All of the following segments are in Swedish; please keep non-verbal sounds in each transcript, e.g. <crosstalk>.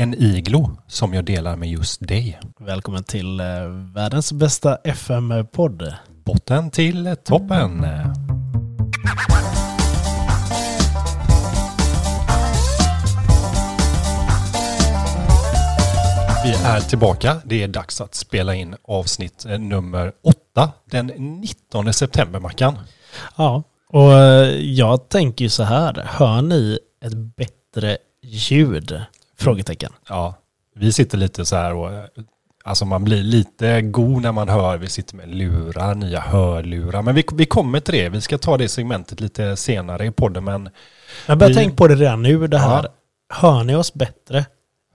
En iglo som jag delar med just dig. Välkommen till eh, världens bästa FM-podd. Botten till toppen. Vi är tillbaka. Det är dags att spela in avsnitt eh, nummer åtta den 19 september, Mackan. Ja, och eh, jag tänker ju så här. Hör ni ett bättre ljud? Frågetecken. Ja, vi sitter lite så här och alltså man blir lite god när man hör, vi sitter med lurar, nya hörlurar. Men vi, vi kommer till det, vi ska ta det segmentet lite senare i podden. Men Jag börjar Vi- tänka på det redan nu, det här. Ja. Hör ni oss bättre?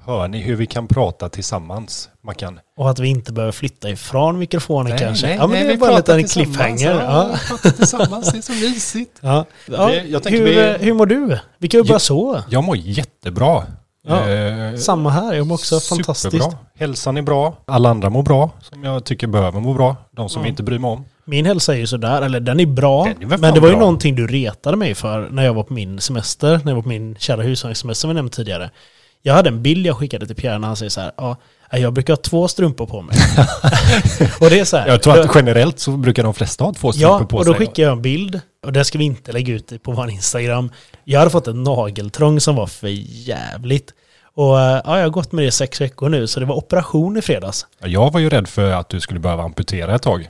hör ni hur vi kan prata tillsammans? Man kan Och att vi inte behöver flytta ifrån mikrofonen kanske? ja, men det är vi bara en liten cliffhanger. Ja, Ja. tillsammans, det är så mysigt. Ja. Ja. Det- hur, vi- eh, hur mår du? Vi kan ju bara Jo- så. Jag mår jättebra. Ja, Eh, Samma här, jag mår också superbra. fantastiskt. Hälsan är bra. Alla andra mår bra, som jag tycker behöver må bra. De som Ja. inte bryr mig om. Min hälsa är ju sådär, eller den är bra. Den är men det var ju bra. någonting du retade mig för när jag var på min semester, när jag var på min kära husvagnssemester som vi nämnde tidigare. Jag hade en bild jag skickade till Pierre när han säger så här, ja, jag brukar ha två strumpor på mig. <laughs> och det är så här. Jag tror att generellt så brukar de flesta ha två strumpor Ja, på och då sig. skickade jag en bild. Och det ska vi inte lägga ut på vår Instagram. Jag hade fått en nageltrång som var för jävligt. Och eh, ja, jag har gått med det i sex veckor nu, så det var operation i fredags. Ja, Jag var ju rädd för att du skulle behöva amputera ett tag.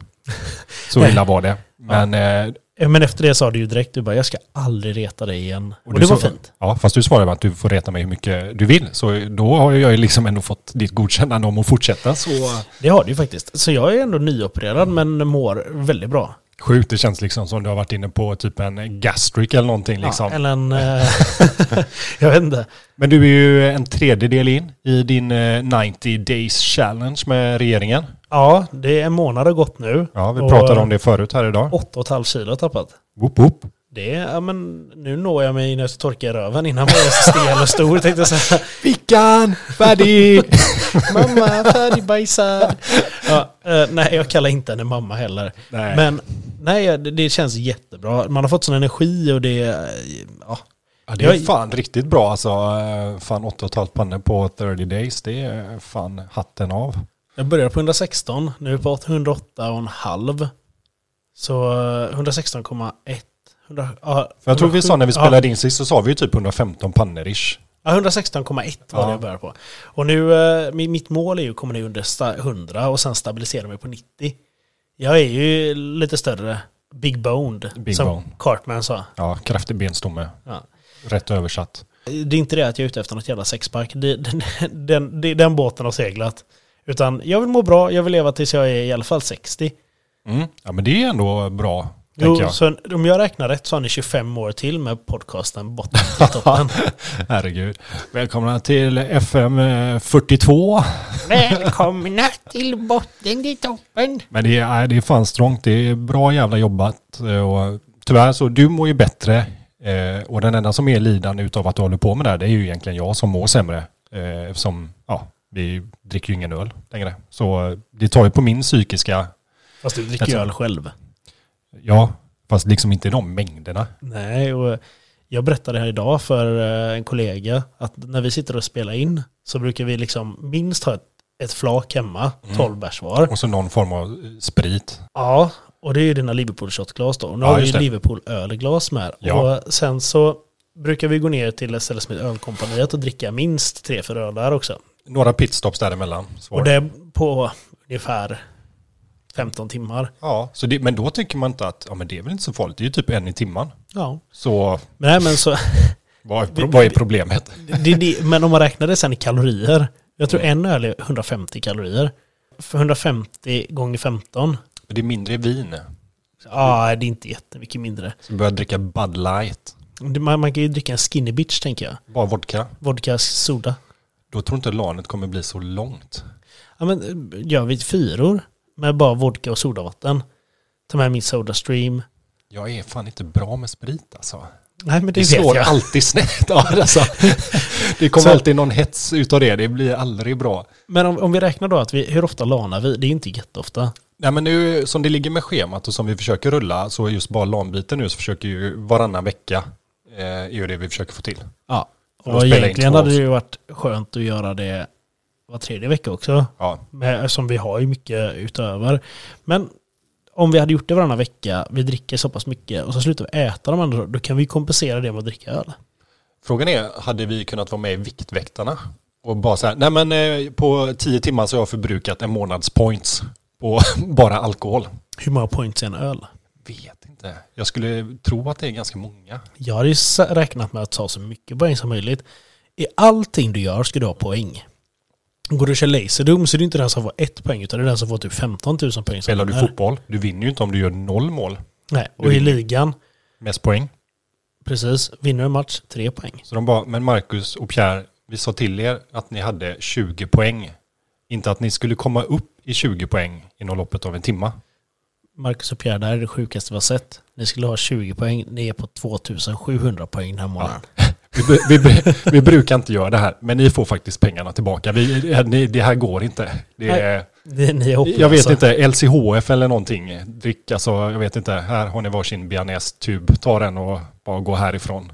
Så illa var det. Men, eh, Eh, Men efter det sa du ju direkt, du bara, jag ska aldrig reta dig igen. Och, du det var sa- fint. Ja, fast du svarade att du får reta mig hur mycket du vill. Så då har jag ju liksom ändå fått ditt godkännande om att fortsätta. Så Det har du ju faktiskt. Så jag är ändå nyopererad men mår väldigt bra. Sjukt, det känns liksom som du har varit inne på typ en gastric eller någonting liksom. Ja, eller en... <laughs> eh, <laughs> jag vet inte. Men du är ju en tredjedel in i din eh, 90 days challenge med regeringen. Ja, det är en månad har gått nu. Ja, vi pratade om det förut här idag. Åtta och ett halvt kilo har tappat. Whoop, whoop. Det är, ja men nu når jag mig när jag ska torka i röven. Innan var jag så stel och stor tänkte jag säga. <laughs> Vickan, färdig! <laughs> Mamma, färdigbajsad. Ja, eh, nej, jag kallar inte henne mamma heller. Nej. Men nej, det, det känns jättebra. Man har fått sån energi och det... eh, Ja, Ja, det är Jag- fan riktigt bra alltså. Eh, Fan 8,5 pannor på 30 days. Det är fan hatten av. Jag började på 116, nu är vi på 108,5. Så eh, 116,1. 100 ja, För jag tror vi sa när vi ja, spelade in sist så sa vi ju typ 115 pannor ish. Ja, 116,1 var Ja. det jag började på. Och nu, eh, mi- mitt mål är ju att komma ner under sta- 100 och sen stabilisera mig på 90. Jag är ju lite större, big boned, Big som bone. Cartman sa. Ja, kraftig benstomme. Ja. Rätt översatt. Det är inte det att jag är ute efter något jävla sexpack. Det, <laughs> den, den, det- den båten har seglat. Utan jag vill må bra, jag vill leva tills jag är i alla fall 60. Mm. Ja men det är ändå bra. Jo, så om jag räknar rätt så har ni 25 år till med podcasten Botten till <laughs> toppen. Herregud. Välkomna till FM eh, 42. Välkomna till Botten till toppen. Men det är, det är fan strångt. Det är bra jävla jobbat. Eh, Och tyvärr så, du mår ju bättre. Eh, Och den enda som är lidande utav att du håller på med det här, det är ju egentligen jag som mår sämre. Eh, Eftersom, ja, vi dricker ju ingen öl längre. Så eh, det tar ju på min psykiska, Fast du dricker ju tror- öl själv. Ja, fast liksom inte de mängderna. Nej, och jag berättade här idag för eh, en kollega att när vi sitter och spelar in så brukar vi liksom minst ha ett, ett flak hemma, Mm. 12 bärs var. Och så någon form av eh, sprit. Ja, och det är ju dina Liverpool shotglas då. Nu Ja, har vi ju. Liverpool ölglas med. Ja. Och sen så brukar vi gå ner till ett ställe som heter Ölkompaniet och dricka minst tre, fyra öl där också. Några pitstops däremellan. Svar. Och det är på ungefär 15 timmar. Ja, så det, men då tycker man inte att ja, men det är väl inte så farligt. Det är ju typ en i timman. Ja. Så nej, men, så, <laughs> vad är, vad är problemet? det, det, men om man räknar det sen i kalorier. Jag tror en öl är 150 kalorier. För 150 gånger 15. Det är mindre vin. Ja, det är inte jättemycket mindre. Så börja dricka Bud Light. Man, man kan ju dricka en skinny bitch tänker jag. Bara vodka. Vodka soda. Då tror inte lanet kommer bli så långt. Ja men gör vi fyror med bara vodka och sodavatten. Ta med min soda stream. Jag är fan inte bra med sprit alltså. Nej men det, Det, slår jag. alltid snett. <laughs> Ja, alltså. Det kommer alltid någon hets utav det. Det blir aldrig bra. Men om, om vi räknar då att vi, hur ofta lanar vi? Det är inte jätteofta. Nej men nu som det ligger med schemat och som vi försöker rulla så just bara LAN-biten nu så försöker ju varannan vecka eh, är ju det vi försöker få till. Ja. Och Och egentligen hade det ju varit skönt att göra det var tredje vecka också. Ja, Med, som vi har ju mycket utöver. Men om vi hade gjort det varannan vecka, vi dricker så pass mycket och så slutar vi äta de andra, då kan vi kompensera det med att dricka öl. Frågan är, hade vi kunnat vara med i Viktväktarna? Och bara så här, nej men eh, på tio timmar så har jag förbrukat en månads points på <laughs> bara alkohol. Hur många points är en öl? Vet inte. Jag skulle tro att det är ganska många. Jag hade ju räknat med att ta så mycket poäng som möjligt. I allting du gör ska du ha poäng. Går du och kör laserdom så är det inte den som får ett poäng utan det är den som får typ 15 000 poäng. Spelar du fotboll, du vinner ju inte om du gör noll mål. Nej, Du och i ligan, Mest poäng. precis, vinner du en match, tre poäng. Så de bara, men Marcus och Pierre, vi sa till er att ni hade 20 poäng. Inte att ni skulle komma upp i 20 poäng inom loppet av en timma. Marcus och Pierre, det här är det sjukaste vi har sett. Ni skulle ha 20 poäng, ni är på 2700 poäng den här månaden. Vi, vi, bru- vi brukar inte göra det här, men ni får faktiskt pengarna tillbaka. Vi, det, ni- det här går inte. Det är, Det, ni är jag vet inte, LCHF eller någonting. Drick, alltså, jag vet inte. Här har ni varsin bearnaise-tub. Ta den och bara gå härifrån.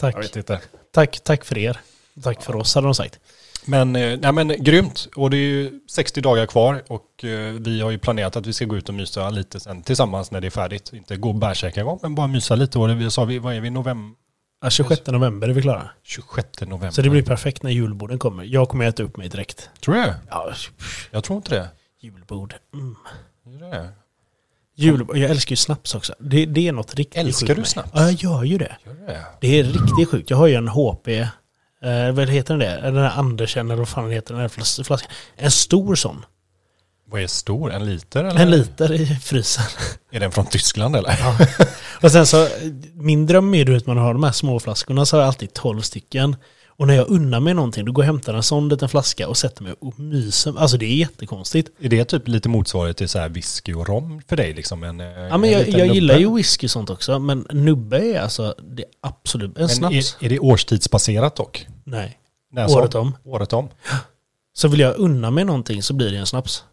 Tack. Jag vet inte. tack, tack för er. Tack för oss hade de sagt. Men, eh, nej, men grymt. Och det är ju 60 dagar kvar och eh, vi har ju planerat att vi ska gå ut och mysa lite sen tillsammans när det är färdigt. Inte gå bärsärka igång, men bara mysa lite. Och vi sa vi, vad är vi, november? Ja, 26 november är vi klara. 26 november. Så det blir perfekt när julborden kommer. Jag kommer äta upp mig direkt. Tror du? Ja, Jag tror inte det. julbord. Mm. Gör det? Jul, jag älskar ju snaps också. Det, det är något riktigt Älskar sjukt du med. snaps? Ja, jag gör ju det. Gör det? Det är riktigt sjukt. Jag har ju en HP, eh, vad heter den det? Den där Andersen eller vad fan heter, den där flas- flaskan. En stor sån. Vad är stor? En liter eller? En liter i frysen. Är den från Tyskland eller? Ja. Och sen så, min dröm är ju att man har de här små flaskorna så har jag alltid 12 stycken. Och när jag unnar mig någonting, då går jag och hämtar en sån liten flaska och sätter mig och myser. Alltså det är jättekonstigt. Är det typ lite motsvarigt till så här whisky och rom för dig liksom? En, Ja men jag, jag gillar ju whisky och sånt också, men nubbe är alltså det är absolut, en Men snaps. är, är det årstidsbaserat dock? Nej. Så? Året om. Året om. Så vill jag unna mig någonting så blir det en snaps.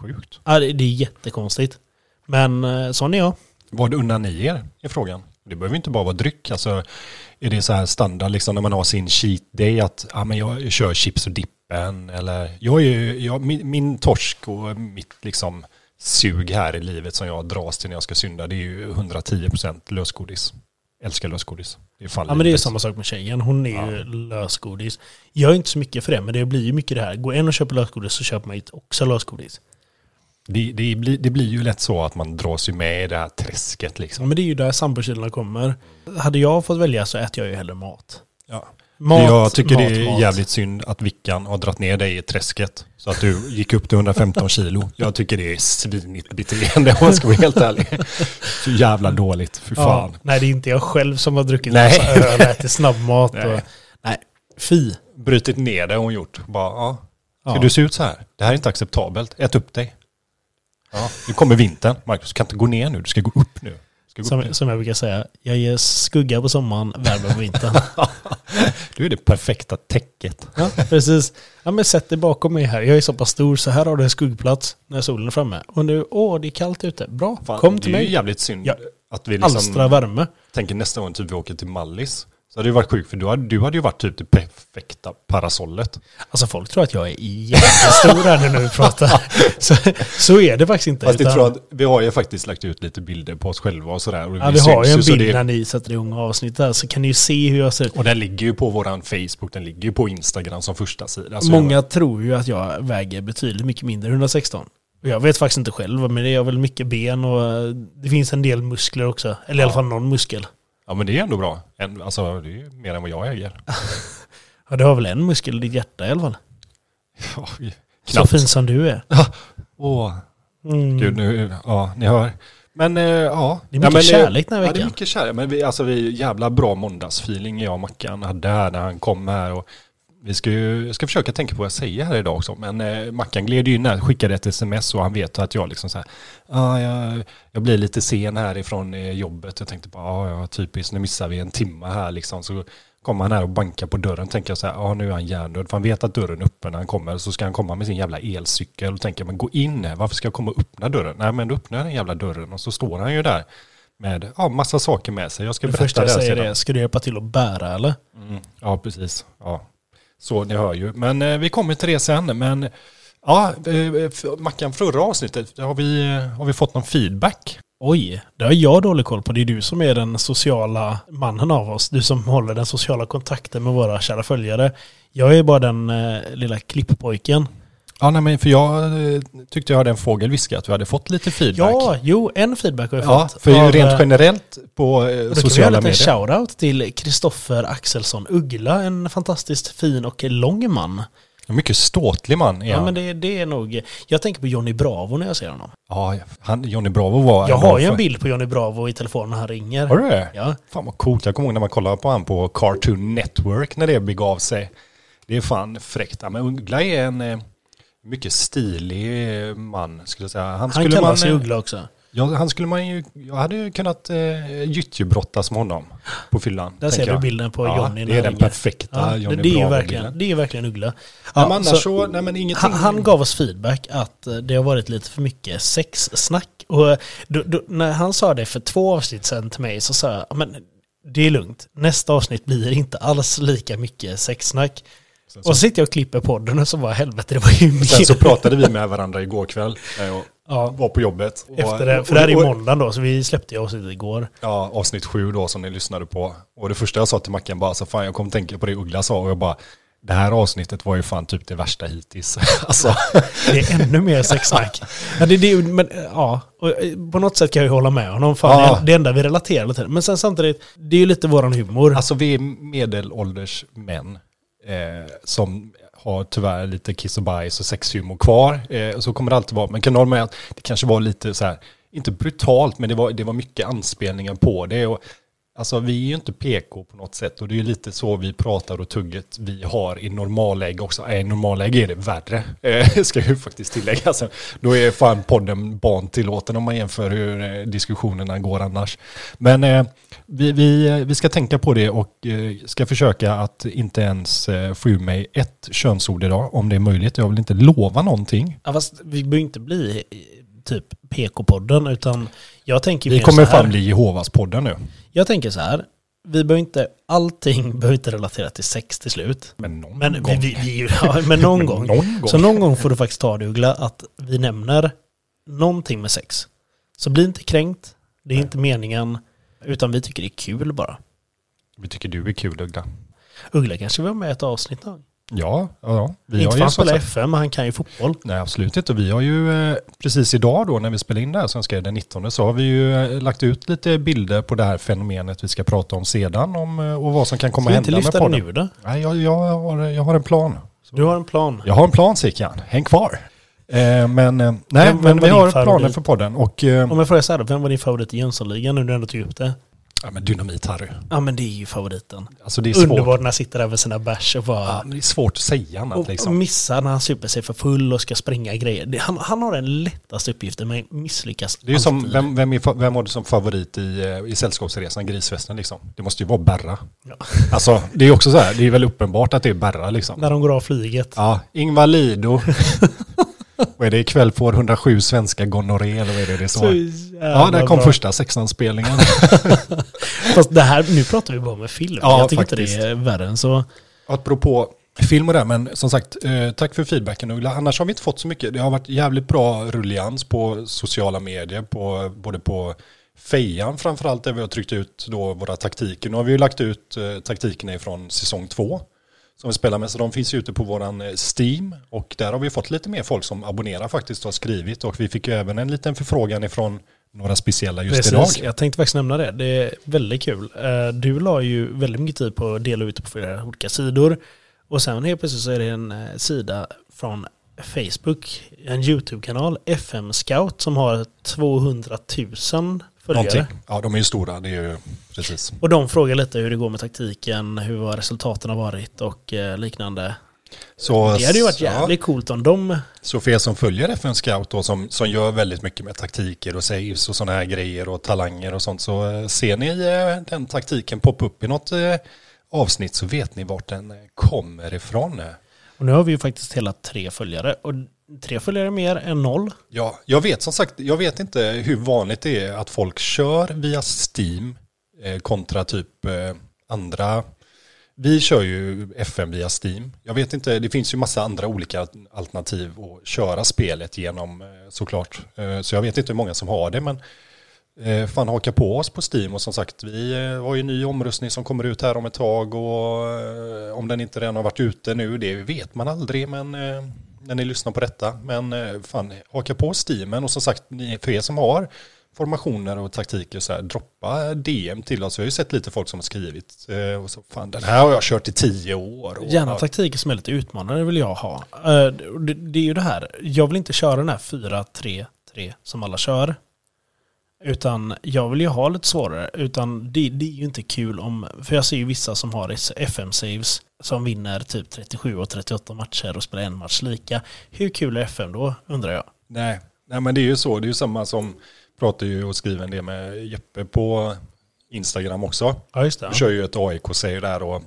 Sjukt. Ja, det, det är jättekonstigt. Men eh, sån är jag. Vad unnar ni er? Är frågan. Det behöver inte bara vara dryck. Alltså, är det så här standard liksom när man har sin cheat day att ja, men jag kör chips och dippen eller jag är jag, min, min torsk och mitt liksom sug här i livet som jag dras till när jag ska synda det är ju 110% lösgodis. Älskar lösgodis. Det är Ja men det är samma sak med tjejen. Hon är ju lösgodis. Jag är inte så mycket för det, men det blir ju mycket det här. Går en och köper lösgodis så köper man ju också lösgodis. Det, det, blir, det blir ju lätt så att man dras ju med i det här träsket Ja, liksom. men det är ju där sambokillarna kommer. Hade jag fått välja så äter jag ju hellre mat. Ja. Mat, jag tycker mat, det är mat. jävligt synd att Vickan har dratt ner dig i träsket. Så att du gick upp till 115 kilo. Jag tycker det är svinigt beteende om man ska vara helt ärlig. Så jävla dåligt, för Ja, fan. nej, det är inte jag själv som har druckit Nej. massa öl och ätit snabbmat. Nej. Och, nej, fy. Brutit ner det hon gjort. Bara, ja. Ska Ja. du se ut så här? Det här är inte acceptabelt. Ät upp dig. Ja. Nu kommer vintern. Marcus, du kan inte gå ner nu. Du ska gå upp nu. Gå upp nu. Som, som jag brukar säga, jag ger skugga på sommaren, värme på vintern. <laughs> du är det perfekta täcket. ja, precis. Ja, men sätt dig bakom mig här. Jag är så pass stor så här har du en skuggplats när solen är framme. Och nu, åh, det är kallt ute. Bra, Fan, kom det till är ju mig. jävligt synd Ja. att vi liksom... Alstra värme. tänker nästa gång typ vi åker till Mallis. Så hade det varit sjukt för du hade, du hade ju varit typ det perfekta parasollet. Alltså folk tror att jag är jättestor här nu när vi pratar. <laughs> Så, så är det faktiskt inte. Fast jag utan- tror att vi har ju faktiskt lagt ut lite bilder på oss själva och sådär. Och ja, vi har ju en bild det- när ni sätter igång avsnitt där, så kan ni ju se hur jag ser ut. Och den ligger ju på våran Facebook, den ligger ju på Instagram som första sida. Alltså, Många tror ju att jag väger betydligt mycket mindre än 116. Och jag vet faktiskt inte själv, men det är väl mycket ben och eh, det finns en del muskler också. Eller i alla fall någon muskel. Ja men det är ändå bra. En, alltså det är ju mer än vad jag äger. <laughs> Ja, du har väl en muskel i ditt hjärta i alla fall. Ja, Så knappt. fin som du är. Åh, Mm. gud nu, ja ni hör. Men eh, ja. Det är ja, mycket men, eh, kärlek den här Ja, det är veckan. mycket kärlek. Men vi, alltså, vi jävla bra måndagsfeeling jag och Mackan hade här när han kom här. Och vi ska ju, jag ska försöka tänka på vad jag säger här idag också. Men eh, Mackan gled ju in här, skickade ett sms och han vet att jag liksom så här. Ah, jag, jag blir lite sen härifrån eh, jobbet. Jag tänkte bara, ah, ja typiskt, nu missar vi en timme här liksom. Så kommer han här och bankar på dörren. Tänker jag så här, ah, nu är han hjärndöd. För han vet att dörren är öppen när han kommer. Så ska han komma med sin jävla elcykel. Och tänker, men gå in här, varför ska jag komma och öppna dörren? Nej men då öppnar jag den jävla dörren och så står han ju där med ja, massa saker med sig. Jag ska Det berätta första jag säger sedan. är, ska du hjälpa till att bära eller? Mm, ja, precis. Ja. Så ni hör ju. Men eh, vi kommer till det sen. Men ja, eh, eh Mackan, förra avsnittet, har vi, eh, har vi fått någon feedback? Oj, det har jag dålig koll på. Det är du som är den sociala mannen av oss. Du som håller den sociala kontakten med våra kära följare. Jag är bara den eh, lilla klipppojken. Ja, nej, men för jag eh, tyckte jag hade en fågel viska att vi hade fått lite feedback. Ja, jo, en feedback har jag Ja, fått. för av, rent eh, generellt på eh, och då kan vi sociala göra en medier. shoutout till Kristoffer Axelsson Uggla, en fantastiskt fin och lång man. En mycket ståtlig man är Ja, han. men det, det är nog... Jag tänker på Johnny Bravo när jag ser honom. Ja, han, Johnny Bravo var... Jag har ju en bild på Johnny Bravo i telefonen när han ringer. Har du det? Ja. Fan vad coolt. Jag kommer ihåg när man kollade på han på Cartoon Network när det begav sig. Det är fan fräckt. Ja, men Uggla är en mycket stilig man skulle jag säga. Han, Han skulle kallar man, Uggla också. Ja, han skulle man ju, jag hade ju kunnat eh, gyttjebrottas med honom på fyllan. Där ser du bilden på ja, Johnny. Det är den ringer. perfekta Ja, Johnny det, det, är ju verkligen, det är ju verkligen Uggla. Ja, men så- så, nej men ingenting. Han, han gav oss feedback att eh, det har varit lite för mycket sexsnack. Och eh, då, då, när han sa det för två avsnitt sedan till mig så sa jag, "Ja, men det är lugnt. Nästa avsnitt blir inte alls lika mycket sexsnack. Sen så, Och så sitter jag och klipper podden och så var helvete, det var ju mer. sen så pratade vi med varandra igår kväll när jag ja, var på jobbet. Efter det, för det här är ju måndagen då, så vi släppte ju avsnittet igår. Ja, avsnitt sju då som ni lyssnade på. Och det första jag sa till Mackan bara, så fan jag kom tänka på det Uggla sa och jag bara, det här avsnittet var ju fan typ det värsta hittills. <laughs> alltså, Det är ännu mer sexsnack. <laughs> Ja, det, det, men, eh, ja, och eh, på något sätt kan jag ju hålla med honom. Fan, Ja. det, det enda vi relaterar till. Men sen samtidigt, det är ju lite våran humor. alltså vi är medelålders män eh, som har tyvärr lite kiss och bajs och sexhumor kvar. Eh, så kommer det alltid vara, men kan du hålla med att det kanske var lite så här, inte brutalt, men det var, det var mycket anspelningar på det. Och, Alltså vi är ju inte PK på något sätt och det är ju lite så vi pratar och tugget vi har i normalläge också. Äh, I normalläge är det värre, eh, <laughs> ska jag ju faktiskt tillägga. Alltså, då är fan podden barntillåten om man jämför hur eh, diskussionerna går annars. Men eh, vi, vi, vi ska tänka på det och eh, ska försöka att inte ens eh, få ur mig ett könsord idag om det är möjligt. Jag vill inte lova någonting. Ja, fast vi behöver inte bli typ PK-podden, utan jag tänker Vi mer kommer fan bli Jehovas-podden nu. Jag tänker så här, vi behöver inte, allting <laughs> behöver inte relatera till sex till slut. Men någon Men, gång. vi, vi, ja, men någon Men <laughs> gång. någon gång. Så någon gång får du faktiskt ta det Uggla, att vi nämner någonting med sex. Så bli inte kränkt, det är inte meningen, utan vi tycker det är kul bara. Vi tycker du är kul Uggla. Uggla kanske vill vara med i ett avsnitt någon. Ja, ja. Vi Inte har för att han så spelar att- FM, men han kan ju fotboll. Nej, absolut inte. Vi har ju eh, precis idag då när vi spelar in det här svenska den 19 så har vi ju eh, lagt ut lite bilder på det här fenomenet vi ska prata om sedan om, eh, och vad som kan komma Ska vi hända inte med lyfta det podden. nu då? Nej, jag, jag, har, jag har en plan. Du har en plan. Jag har en plan Sickan, häng kvar. Eh, men eh, nej, men var vi har planer för podden och eh, Om jag frågar så här, vem var din favorit i Jönssonligan nu när du ändå tog upp det? Ja, men Dynamit-Harry. Ja men det är ju favoriten. Alltså det är svårt. Underbart när han sitter där med sina bärs och bara... Ja, men det är svårt att säga annat och, och liksom. missar när han super sig för full och ska spränga grejer. Det, han, han har den lättaste uppgiften men misslyckas Det är ju som, vem, vem, är, vem har du som favorit i, eh, i Sällskapsresan, Grisfesten liksom? Det måste ju vara Berra. Ja. <laughs> Alltså, det är också så här, det är väl uppenbart att det är Berra liksom. När de går av flyget. Ja, Ingvar Lido. <laughs> vad är det, ikväll får 107 svenska gonorré eller vad är det det står? Ja, där kom bra. första sexan-spelningen. <laughs> Fast det här, nu pratar vi bara om en film. Ja, jag tycker faktiskt. inte det är värre än så. Apropå film och det, men som sagt, eh, tack för feedbacken Uggla. Annars har vi inte fått så mycket. Det har varit jävligt bra rullians på sociala medier, på, både på Fejan framförallt där vi har tryckt ut då våra taktiker. Nu har vi ju lagt ut eh, taktikerna ifrån säsong två som vi spelar med, så de finns ju ute på våran eh, Steam och där har vi fått lite mer folk som abonnerar faktiskt och har skrivit och vi fick ju även en liten förfrågan ifrån några speciella just Precis, idag. jag tänkte faktiskt nämna det. Det är väldigt kul. Eh, Du la ju väldigt mycket tid på att dela ut på flera olika sidor. Och sen helt plötsligt så är det en eh, sida från Facebook, en YouTube-kanal, FM Scout, som har 200 000 Någonting. följare. Ja, de är ju stora, det är ju precis. Och de frågar lite hur det går med taktiken, hur resultaten har varit och eh, liknande. Så, Det hade ju varit ja. jävligt coolt om de... Så för er som följer FN Scout då, som, som gör väldigt mycket med taktiker och saves och sådana här grejer och talanger och sånt, så eh, ser ni eh, den taktiken poppa upp i något avsnitt så vet ni vart den kommer ifrån. Och nu har vi ju faktiskt hela tre följare. Och tre följare mer än noll. Ja, jag vet som sagt, jag vet inte hur vanligt det är att folk kör via Steam eh, kontra typ eh, andra. Vi kör ju FM via Steam. Jag vet inte, det finns ju massa andra olika alternativ att köra spelet genom eh, såklart. Eh, så jag vet inte hur många som har det, men eh, fan haka på oss på Steam och som sagt vi eh, har ju en ny omröstning som kommer ut här om ett tag och eh, om den inte redan har varit ute nu det vet man aldrig men eh, när ni lyssnar på detta men eh, fan haka på Steamen och som sagt för er som har formationer och taktiker så här droppa DM till oss. Jag har ju sett lite folk som har skrivit eh, och så fan den här har jag kört i tio år. Gärna ja, taktiker som är lite utmanande vill jag ha. Eh, det, det är ju det här, jag vill inte köra den här 4-3-3 som alla kör. Utan jag vill ju ha lite svårare. Utan det, det är ju inte kul om... För jag ser ju vissa som har FM-saves som vinner typ 37 och 38 matcher och spelar en match lika. Hur kul är FM då, undrar jag? Nej, nej, men det är ju så. Det är ju samma som pratar ju och skriver en del med Jeppe på Instagram också. Ja, just det. Du kör ju ett AIK-save där och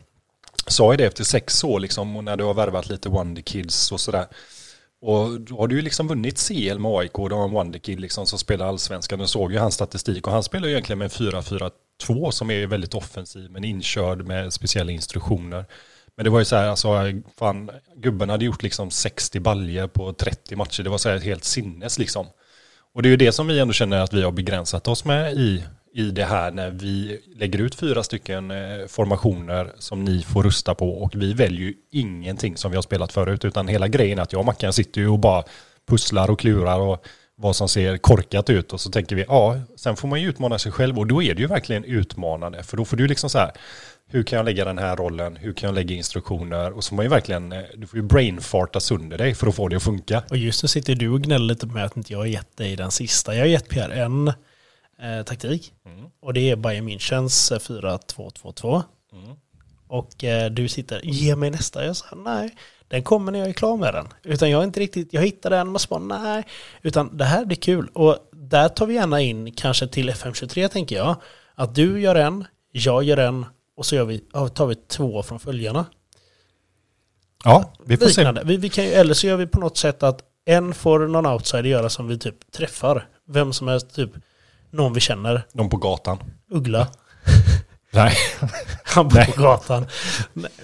sa ju det efter sex år liksom och när du har värvat lite Wonder Kids och sådär. Och då har du ju liksom vunnit CL med AIK och du har en Wonderkid liksom som spelar allsvenskan. Du såg ju hans statistik och han spelar ju egentligen med en 4-4-2 som är väldigt offensiv men inkörd med speciella instruktioner. Men det var ju så här, alltså, fan, gubben hade gjort liksom 60 baljer på 30 matcher. Det var så här helt sinnes liksom. Och det är ju det som vi ändå känner att vi har begränsat oss med i, i det här när vi lägger ut fyra stycken eh, formationer som ni får rusta på och vi väljer ju ingenting som vi har spelat förut utan hela grejen är att jag och Mackan sitter ju och bara pusslar och klurar och vad som ser korkat ut och så tänker vi ja, sen får man ju utmana sig själv och då är det ju verkligen utmanande för då får du liksom så här hur kan jag lägga den här rollen, hur kan jag lägga instruktioner och så man ju verkligen, eh, du får ju brainfarta sönder dig för att få det att funka. Och just nu sitter du och gnäller lite med att inte jag har gett dig den sista. Jag har gett Pierre en eh, taktik. Och det är Bayern Münchens eh, 4-2-2-2. Mm. Och eh, du sitter, ge mig nästa. Jag sa nej, den kommer när jag är klar med den. Utan jag är inte riktigt, jag hittar den och så bara nej. Utan det här blir kul. Och där tar vi gärna in kanske till FM23 tänker jag. Att du gör en, jag gör en och så vi, tar vi två från följarna. Ja, vi får se. Liknande. Vi, vi kan ju, eller så gör vi på något sätt att en får någon outsider göra som vi typ träffar. Vem som helst, typ någon vi känner. De på gatan. Uggla. <laughs> Nej. <laughs> Han bor på gatan.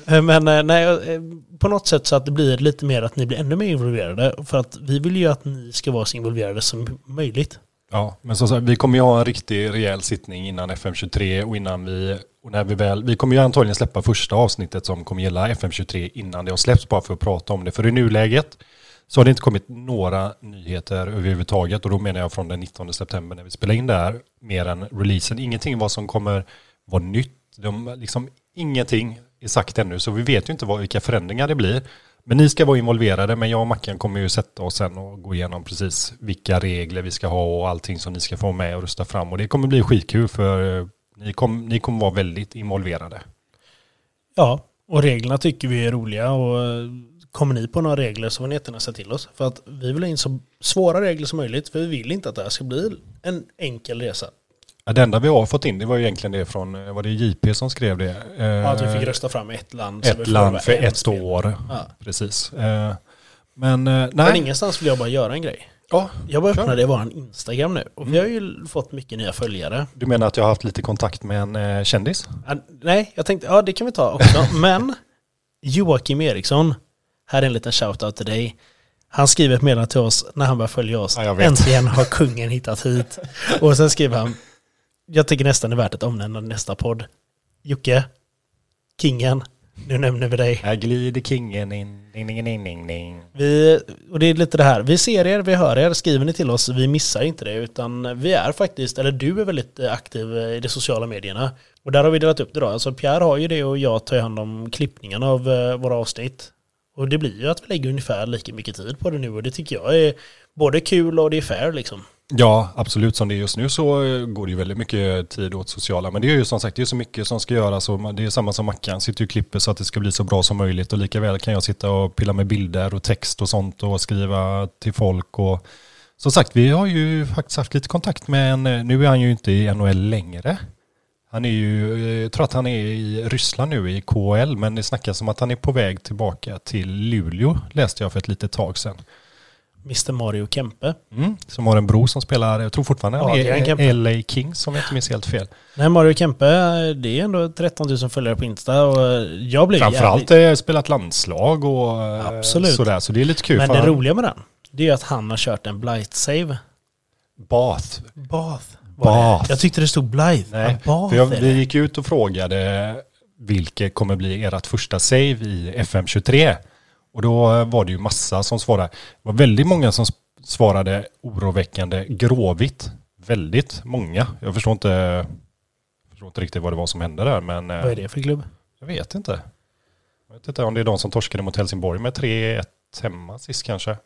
Men eh, nej, eh, på något sätt så att det blir lite mer att ni blir ännu mer involverade. För att vi vill ju att ni ska vara så involverade som möjligt. Ja, men som sagt, vi kommer ju ha en riktig rejäl sittning innan FM23 och innan vi, och när vi väl, vi kommer ju antagligen släppa första avsnittet som kommer gälla FM23 innan det har släppts bara för att prata om det. För i nuläget så har det inte kommit några nyheter överhuvudtaget och då menar jag från den 19 september när vi spelar in det här mer än releasen. Ingenting vad som kommer vara nytt. De, liksom, ingenting är sagt ännu så vi vet ju inte vad, vilka förändringar det blir. Men ni ska vara involverade, men jag och Mackan kommer ju sätta oss sen och gå igenom precis vilka regler vi ska ha och allting som ni ska få med och rösta fram. Och det kommer bli skitkul för eh, ni, kom, ni kommer vara väldigt involverade. Ja, och reglerna tycker vi är roliga och eh, kommer ni på några regler så får ni jättegärna säga till oss. För att vi vill ha in så svåra regler som möjligt för vi vill inte att det här ska bli en enkel resa. Ja, det enda vi har fått in det var ju egentligen det från, eh, var det JP som skrev det? Ja, att vi fick rösta fram ett land. Ett land för ett spel. år. Ja. Precis. Eh, Men eh, Men nej. ingenstans vill jag bara göra en grej. Ja, Jag bara öppnade i våran Instagram nu och vi har ju fått mycket nya följare. du menar att jag har haft lite kontakt med en eh, kändis? Nej, jag tänkte, ja det kan vi ta också. <laughs> Men Joakim Eriksson, här är en liten shoutout till dig. Han skriver ett meddelande till oss när han börjar följa oss. Ja. Äntligen har kungen hittat hit. <laughs> Och sen skriver han, jag tycker nästan det är värt ett omnämnande i nästa podd. Jocke, kingen, nu nämner vi dig. Här glider kingen in. Ding, ding, ding, ding, ding. Vi, och det är lite det här, vi ser er, vi hör er, skriver ni till oss, vi missar inte det utan vi är faktiskt, eller du är väldigt aktiv i de sociala medierna. Och där har vi delat upp det då, alltså Pierre har ju det och jag tar hand om klippningen av eh, våra avsnitt. Och det blir ju att vi lägger ungefär lika mycket tid på det nu och det tycker jag är både kul och det är fair liksom. Ja, absolut. Som det är just nu så eh, går det ju väldigt mycket tid åt sociala. Men det är ju som sagt, det är så mycket som ska göras. Och det är samma som Mackan, sitter ju och klipper så att det ska bli så bra som möjligt. Och lika väl kan jag sitta och pilla med bilder och text och sånt och skriva till folk. Och som sagt, vi har ju faktiskt haft lite kontakt med en, eh, nu är han ju inte i NHL längre. Han är ju, eh, jag tror att han är i Ryssland nu i KHL, men det snackas om att han är på väg tillbaka till Luleå, läste jag för ett litet tag sedan. Mr Mario Kempe. Mm, som har en bror som spelar, jag tror fortfarande han Adrian är. LA Kings om jag inte minns helt fel. Nej, Mario Kempe, det är ändå 13 000 följare på Insta och jag blev Framförallt jävligt... eh, spelat landslag och eh, Absolut. sådär, så det är lite kul. Men det han- roliga med den, det är att han har kört en blight-save. Bath. Bath. Bath. Jag tyckte det stod blight. Nej, Ja, för jag, vi gick ut och frågade vilket kommer bli ert första save i FM23. Och då var det ju massa som svarade. Det var väldigt många som svarade oroväckande gråvitt. Väldigt många. Jag förstår inte, jag förstår inte riktigt vad det var som hände där. Men eh, Vad är det för klubb? jag vet inte. Jag vet inte om det är de som torskade mot Helsingborg med 3-1 hemma sist kanske.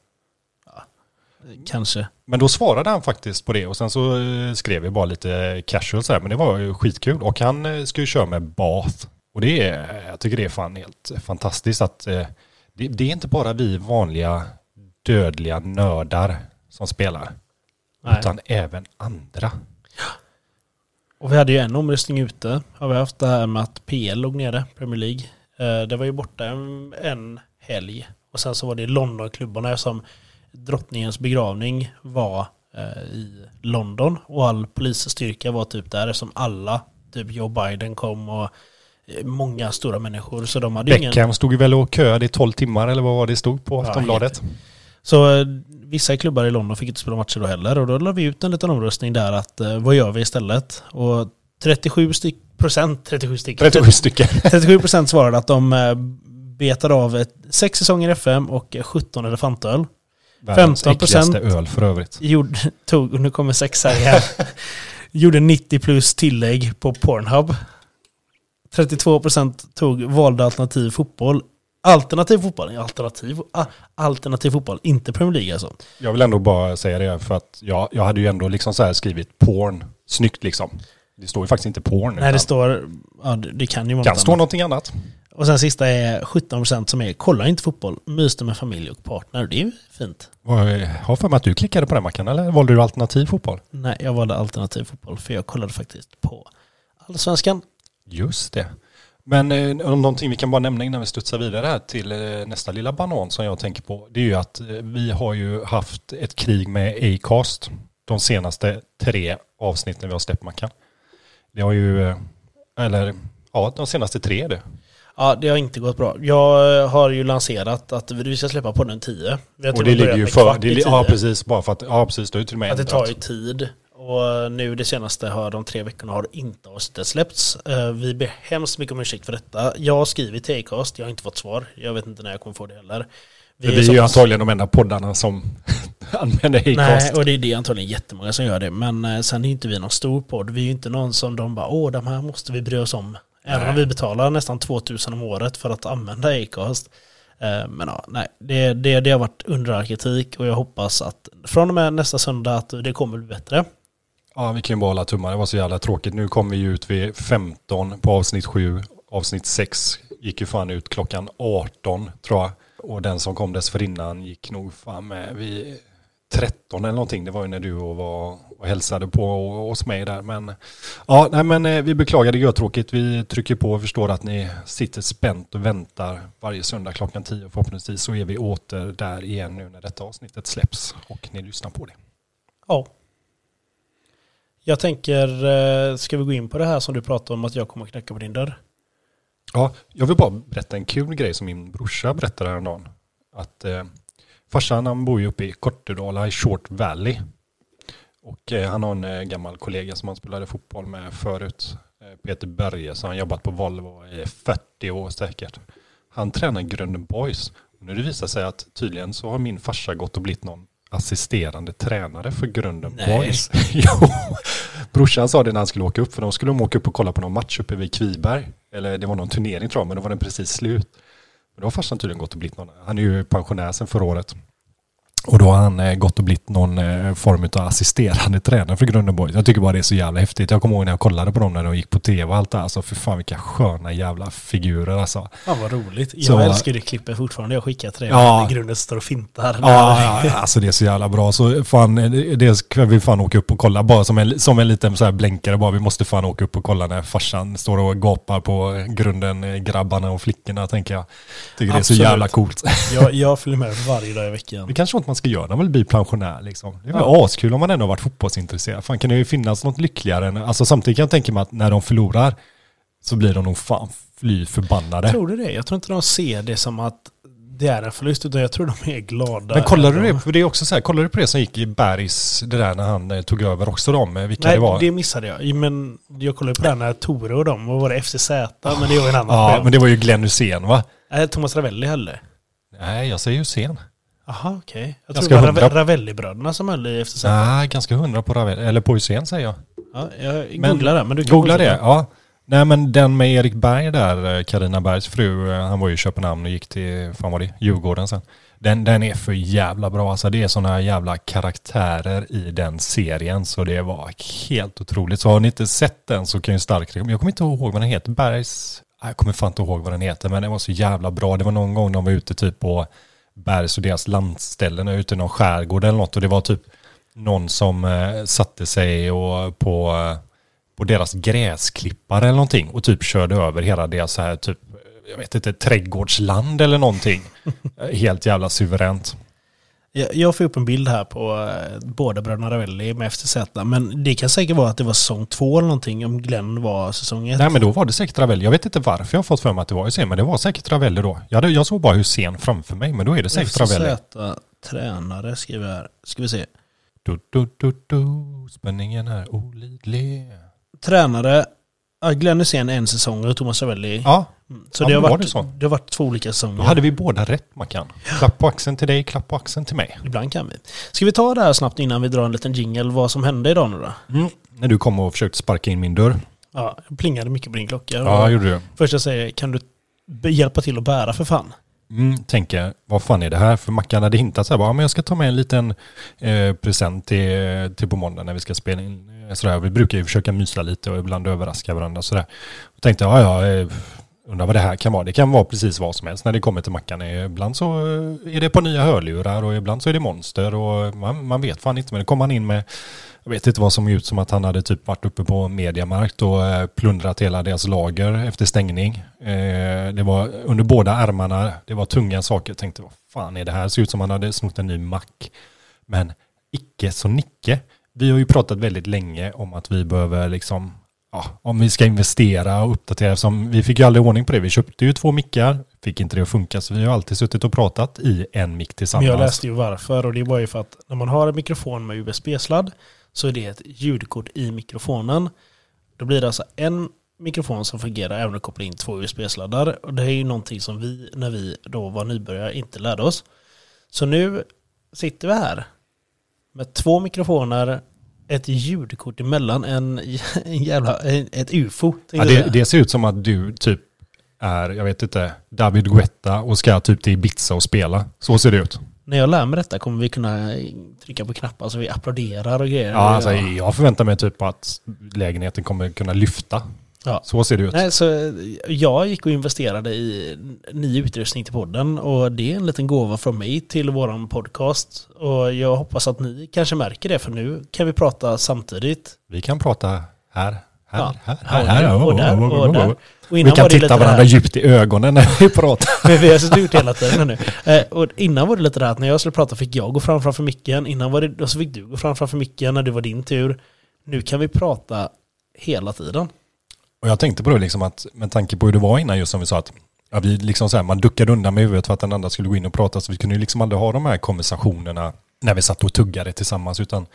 Kanske. Men då svarade han faktiskt på det och sen så eh, skrev vi bara lite casual så här, men det var ju skitkul. Och han eh, ska ju köra med Bath. Och det är, jag tycker det är fan helt fantastiskt att eh, det, det är inte bara vi vanliga dödliga nördar som spelar. Nej. Utan även andra. Och vi hade ju en omröstning ute. Har vi haft det här med att PL låg nere, Premier League. Eh, Det var ju borta en, en helg. Och sen så var det Londonklubbarna som drottningens begravning var eh, i London. Och all polisstyrka var typ där eftersom alla, typ Joe Biden kom och många stora människor. Så de hade ju ingen... Beckham stod ju väl och köade i 12 timmar eller vad var det stod på Ja, Aftonbladet. Så eh, vissa klubbar i London fick inte spela matcher då heller. Och då la vi ut en liten omröstning där att eh, vad gör vi istället? Och 37 styck, procent, 37 styck, 37 stycken. 37 <laughs> procent svarade att de eh, betade av sex säsonger FM och 17 elefantöl. Världens 15%. äckligaste öl för övrigt. Gjorde, tog, nu kommer sexa igen. <laughs> Gjorde 90 plus tillägg på Pornhub. 32 procent tog valde alternativ fotboll. Alternativ fotboll, alternativ, ah, alternativ fotboll, inte Premier League alltså. Jag vill ändå bara säga det för att jag, jag hade ju ändå liksom så här skrivit porn. Snyggt liksom. Det står ju faktiskt inte porn. Nej, det står, ja, det det kan ju vara kan något stå annat. någonting annat. Och sen sista är 17% som är kolla inte fotboll, myste med familj och partner. Det är ju fint. Jag har för mig att du klickade på den Mackan, eller valde du alternativ fotboll? Nej, jag valde alternativ fotboll för jag kollade faktiskt på Allsvenskan. Just det. Men eh, någonting vi kan bara nämna innan vi studsar vidare här till eh, nästa lilla banan som jag tänker på. Det är ju att eh, vi har ju haft ett krig med Acast de senaste tre avsnitten vi har släppt Mackan. Det har ju, eh, eller ja, de senaste tre är det. Ja, det har inte gått bra. Jag eh, har ju lanserat att vi ska släppa på den 10. Vi har Och det ligger ju för, det, ja 10. precis, bara för att, ja precis, det har ju till och med Att det tar ju tid. Och nu det senaste har de tre veckorna har inte avsnittet släppts. Eh, Vi ber hemskt mycket om ursäkt för detta. Jag har skrivit till Acast, jag har inte fått svar. Jag vet inte när jag kommer få det heller. Vi är så ju antagligen de enda poddarna som <laughs> använder Acast. Nej, och det är det antagligen jättemånga som gör det. Men eh, sen är inte vi någon stor podd. Vi är ju inte någon som de bara, åh, de här måste vi bry oss om. Även Nej. om vi betalar nästan 2000 om året för att använda Acast. Eh, Men ja, nej, det, det, det har varit under all kritik och jag hoppas att från och med nästa söndag att det kommer bli bättre. Ja, vi kan ju bara hålla tummar. Det var så jävla tråkigt. Nu kom vi ju ut vid 15 på avsnitt 7. Avsnitt 6 gick ju fan ut klockan 18 tror jag. Och den som kom dessförinnan gick nog fan med vid 13 eller någonting. Det var ju när du och var och hälsade på oss mig där. Men ja, nej men eh, vi beklagar det gör tråkigt. Vi trycker på och förstår att ni sitter spänt och väntar varje söndag klockan 10. Förhoppningsvis så är vi åter där igen nu när detta avsnittet släpps och ni lyssnar på det. Ja. Jag tänker, eh, ska vi gå in på det här som du pratade om att jag kommer knacka på din dörr? Ja, jag vill bara berätta en kul grej som min brorsa berättade häromdagen. Att eh, farsan han bor ju uppe i Kortedala i Short Valley. Och eh, han har en eh, gammal kollega som han spelade fotboll med förut. Eh, Peter Berge så han har jobbat på Volvo i 40 år säkert. Han tränar Grunden Boys. Och nu det visar sig att tydligen så har min farsa gått och blivit någon assisterande tränare för Grunden Nej. Boys. <laughs> jo, brorsan sa det när han skulle åka upp, för då skulle de åka upp och kolla på någon match uppe vid Kviberg. Eller det var någon turnering tror jag, men då var den precis slut. Men då har farsan tydligen gått och blivit någon, han är ju pensionär sedan förra året. Och då har han eh, gått och blivit någon eh, form av assisterande <laughs> tränare för Grunden Boys. Jag tycker bara det är så jävla häftigt. Jag kommer ihåg när jag kollade på dem när de gick på tv och allt det. Alltså för fan vilka sköna jävla figurer alltså. Fan vad roligt. Jag Så- älskar det klippet fortfarande jag skickar till dig. Ja. Ja. Grunden står och fintar. Ja, ja, alltså det är så jävla bra. Så fan, det ska vi fan åka upp och kolla. Bara som en, som en liten så här blänkare bara. Vi måste fan åka upp och kolla när farsan står och gapar på grunden, eh, grabbarna och flickorna tänker jag. Tycker det är så Absolut. jävla coolt. Jag, jag följer med varje dag i veckan. Det kanske man ska göra? De vill bli pensionär liksom. Det är väl Ja. askul om man ändå har varit fotbollsintresserad. Fan kan det ju finnas något lyckligare än, alltså samtidigt kan jag tänka mig att när de förlorar så blir de nog fan fly förbannade. Tror du det? Jag tror inte de ser det som att det är en förlust, utan jag tror de är glada. Men kollar du det, för det är också så här, kollar du på det som gick i Bergs, det där när han eh, tog över också dem, vilka Nej, det var? det missade jag. Men jag kollade på den när Tore och dem, vad var det? FCZ? Men det var en annan Ja, skämt. men det var ju Glenn Hussein va? Nej, Thomas Ravelli höll det. Nej, jag säger Hussein. Jaha, okej. Jag Ganska tror det var hundra. Ravelli-bröderna som höll i FCZ. Nej, ganska hundra på Ravel, eller på Hussein säger jag. Ja, jag Men- googlar det, men du kan Googla det, fortsätta. ja. Nej men den med Erik Berg där, Karina Bergs fru, eh, han var ju i Köpenhamn och gick till, fan var det, Djurgården sen. Den, den är för jävla bra, alltså det är sådana jävla karaktärer i den serien så det var helt otroligt. Så har ni inte sett den så kan jag starkt rekommendera. Jag kommer inte ihåg vad den heter, Bergs, jag kommer fan inte ihåg vad den heter men den var så jävla bra. Det var någon gång de var ute typ på Bergs och deras landställen ute i någon skärgård eller något och det var typ någon som eh, satte sig och på eh, på deras gräsklippare eller någonting och typ körde över hela deras så här typ, jag vet inte, trädgårdsland eller någonting. <laughs> Helt jävla suveränt. Jag, får upp en bild här på eh, båda bröderna Ravelli med FCZ. Men det kan säkert vara att det var säsong två eller någonting om Glenn var säsong ett. Nej men då var det säkert Ravelli. Jag vet inte varför jag har fått för mig att det var Hussein, men det var säkert Ravelli då. Jag, hade, jag såg bara Hussein framför mig, men då är det säkert Ravelli. FCZ tränare skriver jag här. Ska vi se. Du, du, du, du. Spänningen är olidlig. Tränare, ja, Glenn Hysén en säsong och Thomas Ravelli. Ja, Mm, Så Ja, det, har men var varit, det så? det har varit två olika säsonger. då hade vi båda rätt Mackan. Klapp på axeln till dig, klapp på axeln till mig. Ibland kan vi. Ska vi ta det här snabbt innan vi drar en liten jingle vad som hände idag nu då? Mm. När du kom och försökte sparka in min dörr. Ja, jag plingade mycket på din klocka. Ja, Och gjorde du. Först jag säger, kan du hjälpa till att bära för fan? Mm, tänker, vad fan är det här? För Mackan hade hintat så här, bara, men jag ska ta med en liten eh, present till, till på måndag när vi ska spela in. Eh, sådär. Vi brukar ju försöka mysa lite och ibland överraska varandra. Sådär. Och tänkte, ja, ja, eh, undrar vad det här kan vara. Det kan vara precis vad som helst när det kommer till Mackan. Eh, ibland så är det på nya hörlurar och ibland så är det monster och man, man vet fan inte. Men det kom han in med, jag vet inte vad som är ut som att han hade typ varit uppe på Mediamarkt och plundrat hela deras lager efter stängning. Det var under båda armarna, det var tunga saker. Jag tänkte, vad fan är det här? Det ser ut som han hade snott en ny mack. Men icke så nicke. Vi har ju pratat väldigt länge om att vi behöver liksom, ja, om vi ska investera och uppdatera. Som vi fick ju aldrig ordning på det. Vi köpte ju två mickar, fick inte det att funka. Så vi har alltid suttit och pratat i en mick tillsammans. Men jag läste ju varför och det var ju för att när man har en mikrofon med USB-sladd så är det ett ljudkort i mikrofonen. Då blir det alltså en mikrofon som fungerar även om du kopplar in två USB-sladdar. Och det är ju någonting som vi, när vi då var nybörjare, inte lärde oss. Så nu sitter vi här med två mikrofoner, ett ljudkort emellan, en, en jävla, ett ufo. Ja, det, det ser ut som att du typ är, jag vet inte, David Guetta och ska typ till Ibiza och spela. Så ser det ut. När jag lär mig detta kommer vi kunna trycka på knappar så vi applåderar och grejer. Ja, alltså, jag förväntar mig typ att lägenheten kommer kunna lyfta. Ja. Så ser det ut. Nej, så jag gick och investerade i ny utrustning till podden och det är en liten gåva från mig till våran podcast. Och jag hoppas att ni kanske märker det för nu kan vi prata samtidigt. Vi kan prata här, här, Ja. här, Och här, där, här. och där, och där. Och Vi innan kan var det titta varandra här, djupt i ögonen när vi pratar. <laughs> vi har suttit ut hela tiden nu. Eh, Och innan var det lite det här att när jag skulle prata fick jag gå fram framför micken. Innan var det, och så fick du gå fram framför micken när det var din tur. Nu kan vi prata hela tiden. Och jag tänkte på det liksom att med tanke på hur det var innan just som vi sa att ja, vi liksom så här, man duckade undan med huvudet för att den andra skulle gå in och prata så vi kunde ju liksom aldrig ha de här konversationerna när vi satt och tuggade tillsammans utan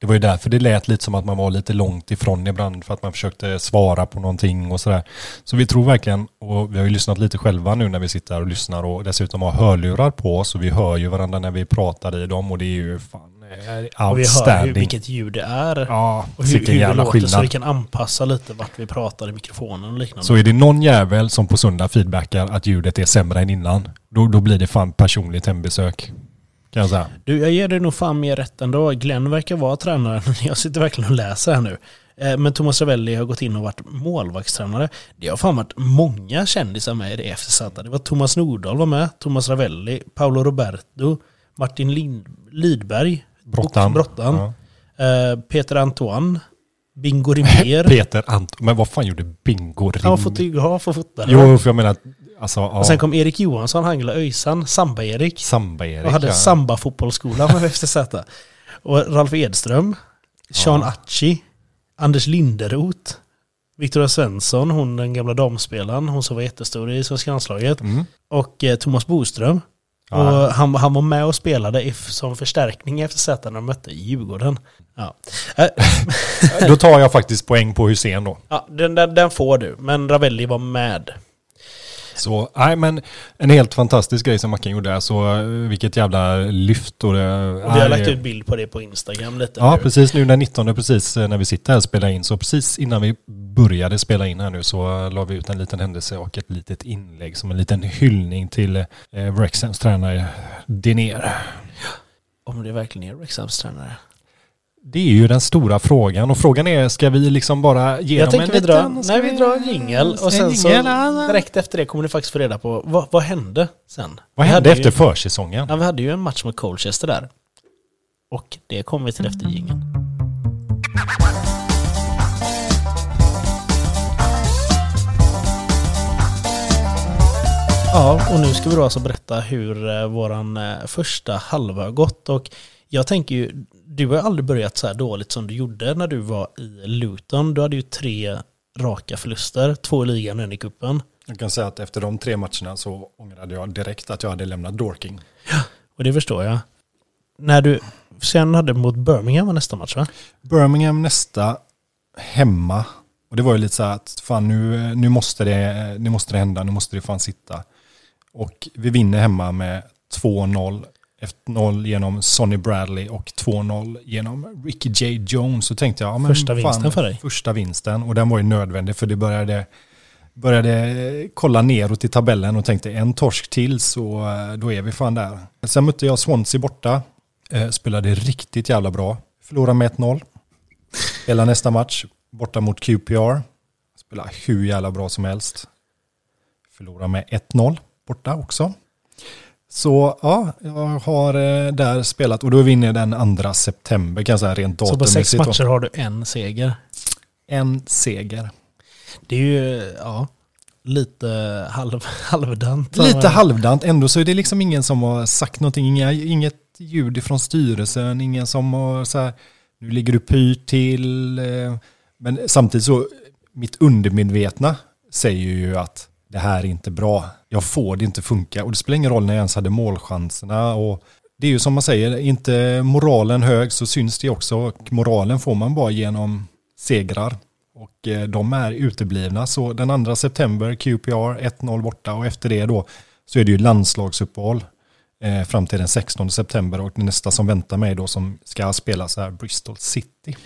det var ju därför det lät lite som att man var lite långt ifrån ibland för att man försökte svara på någonting och sådär. Så vi tror verkligen, och vi har ju lyssnat lite själva nu när vi sitter här och lyssnar och dessutom har hörlurar på oss och vi hör ju varandra när vi pratar i dem och det är ju fan eh, Och vi hör hur, vilket ljud det är. Ja, Och hur, hur det låter så skillnad. vi kan anpassa lite vart vi pratar i mikrofonen och liknande. Så är det någon jävel som på söndag feedbackar att ljudet är sämre än innan, då, då blir det fan personligt hembesök. Kan jag säga. Du, jag ger dig nog fan mer rätt ändå. Glenn verkar vara tränare. <laughs> Jag sitter verkligen och läser här nu. Eh, Men Thomas Ravelli har gått in och varit målvaktstränare. Det har fan varit många kändisar med i det FCZ. Det var Thomas Nordahl var med, Thomas Ravelli, Paolo Roberto, Martin Lind, Lidberg, Brottan. Brottan. Ja. eh, Peter Antoine, Bingo <laughs> Rimér. Peter Anton. Men vad fan gjorde Bingo Han var fotograf för fotare. Jo, för jag menar, alltså, ja. Och sen kom Erik Johansson, Hangla Öjsan, Samba-Erik. Samba-Erik. Och hade ja. Samba-fotbollsskolan med FTZ. <laughs> Och Ralf Edström, Sean Ja. Achi, Anders Linderoth, Victoria Svensson, hon den gamla damspelaren, hon som var jättestor i svenska landslaget. Mm. Och eh, Thomas Boström. Ja. Och han, han var med och spelade if, som förstärkning efter FTZ när de mötte Djurgården. Ja. Äh, Då tar jag faktiskt poäng på Hussein då. ja, den, den, den får du, men Ravelli var med. Så, nej men en helt fantastisk grej som Mackan gjorde där, så eh, vilket jävla lyft. Och det, Och vi har lagt ut bild på det på Instagram lite Ja, nu. precis nu den 19, precis eh, när vi sitter här och spelar in, så precis innan vi började spela in här nu så la vi ut en liten händelse och ett litet inlägg som en liten hyllning till eh, Wrexhams tränare Dinér. Om det verkligen är Wrexhams tränare. Det är ju den stora frågan och frågan är, ska vi liksom bara ge Jag dem en vi drar, liten... ska nej, vi drar en jingel och en sen så direkt efter det kommer ni faktiskt få reda på vad, vad hände sen. Vad Vi hände efter Ju, försäsongen? ja, vi hade ju en match med Colchester där. Och det kommer vi till efter jingeln. Ja, och nu ska vi då alltså berätta hur eh, våran eh, första halva har gått. Och jag tänker ju, du har ju aldrig börjat så här dåligt som du gjorde när du var i Luton. Du hade ju tre raka förluster, två i ligan och en i cupen. Jag kan säga att efter de tre matcherna så ångrade jag direkt att jag hade lämnat Dorking. Och det förstår jag. När du sen hade mot Birmingham var nästa match va? Birmingham nästa hemma. Och det var ju lite så här att fan nu, nu, måste det, nu måste det hända, nu måste det fan sitta. Och vi vinner hemma med 2-0. 1-0 genom Sonny Bradley och 2-0 genom Ricky J. Jones. Så tänkte jag, ja, men Första vinsten för dig. Första vinsten. Och den var ju nödvändig för det började, började kolla neråt i tabellen och tänkte en torsk till så eh, då är vi fan där. Sen mötte jag Swansea borta. Eh, spelade riktigt jävla bra. Förlorade med 1-0. Hela nästa match borta mot QPR. Spelade hur jävla bra som helst. Förlorade med 1-0 borta också. Så ja, jag har eh, där spelat och då vinner jag den 2 september kan jag säga rent Så på sex datummässigt. matcher har du en seger. En seger. Det är ju, ja, lite halv, <laughs> halvdant. Lite halvdant, ändå så är det liksom ingen som har sagt någonting, inga, inget ljud från styrelsen, ingen som har så här, nu ligger du pyrt till. eh, Men samtidigt så, mitt undermedvetna säger ju att det här är inte bra. Jag får det inte funka och det spelar ingen roll när jag ens hade målchanserna och det är ju som man säger, inte moralen hög så syns det också och moralen får man bara genom segrar. Och eh, de är uteblivna. Så den 2 september, QPR 1-0 borta och efter det då så är det ju landslagsuppehåll eh, fram till den 16 september och nästa som väntar mig då som ska spelas är Bristol City.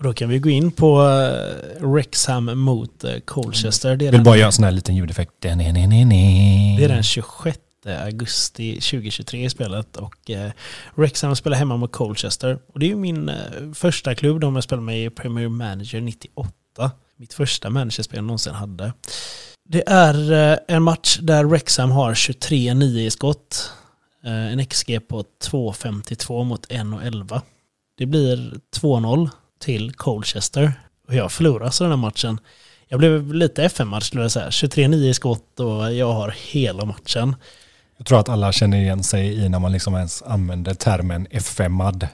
Och då kan vi gå in på eh, Wrexham mot eh, Colchester. Det är, Jag vill bara göra en sån här liten ljudeffekt. Det är den 26 augusti 2023 i spelet. Och eh, Wrexham spelar hemma mot Colchester. Och det är ju min eh, första klubb. De jag spelar med i Premier Manager 98. Mitt första managerspel jag någonsin hade. Det är eh, en match där Wrexham har 23-9 i skott. Eh, en XG på 2,52 mot 1,11. Det blir 2-0 till Colchester. Och jag förlorar så den här matchen. Jag blev lite FM-match skulle jag säga. 23-9 i skott och jag har hela matchen. Jag tror att alla känner igen sig i när man liksom ens använder termen FM-ad.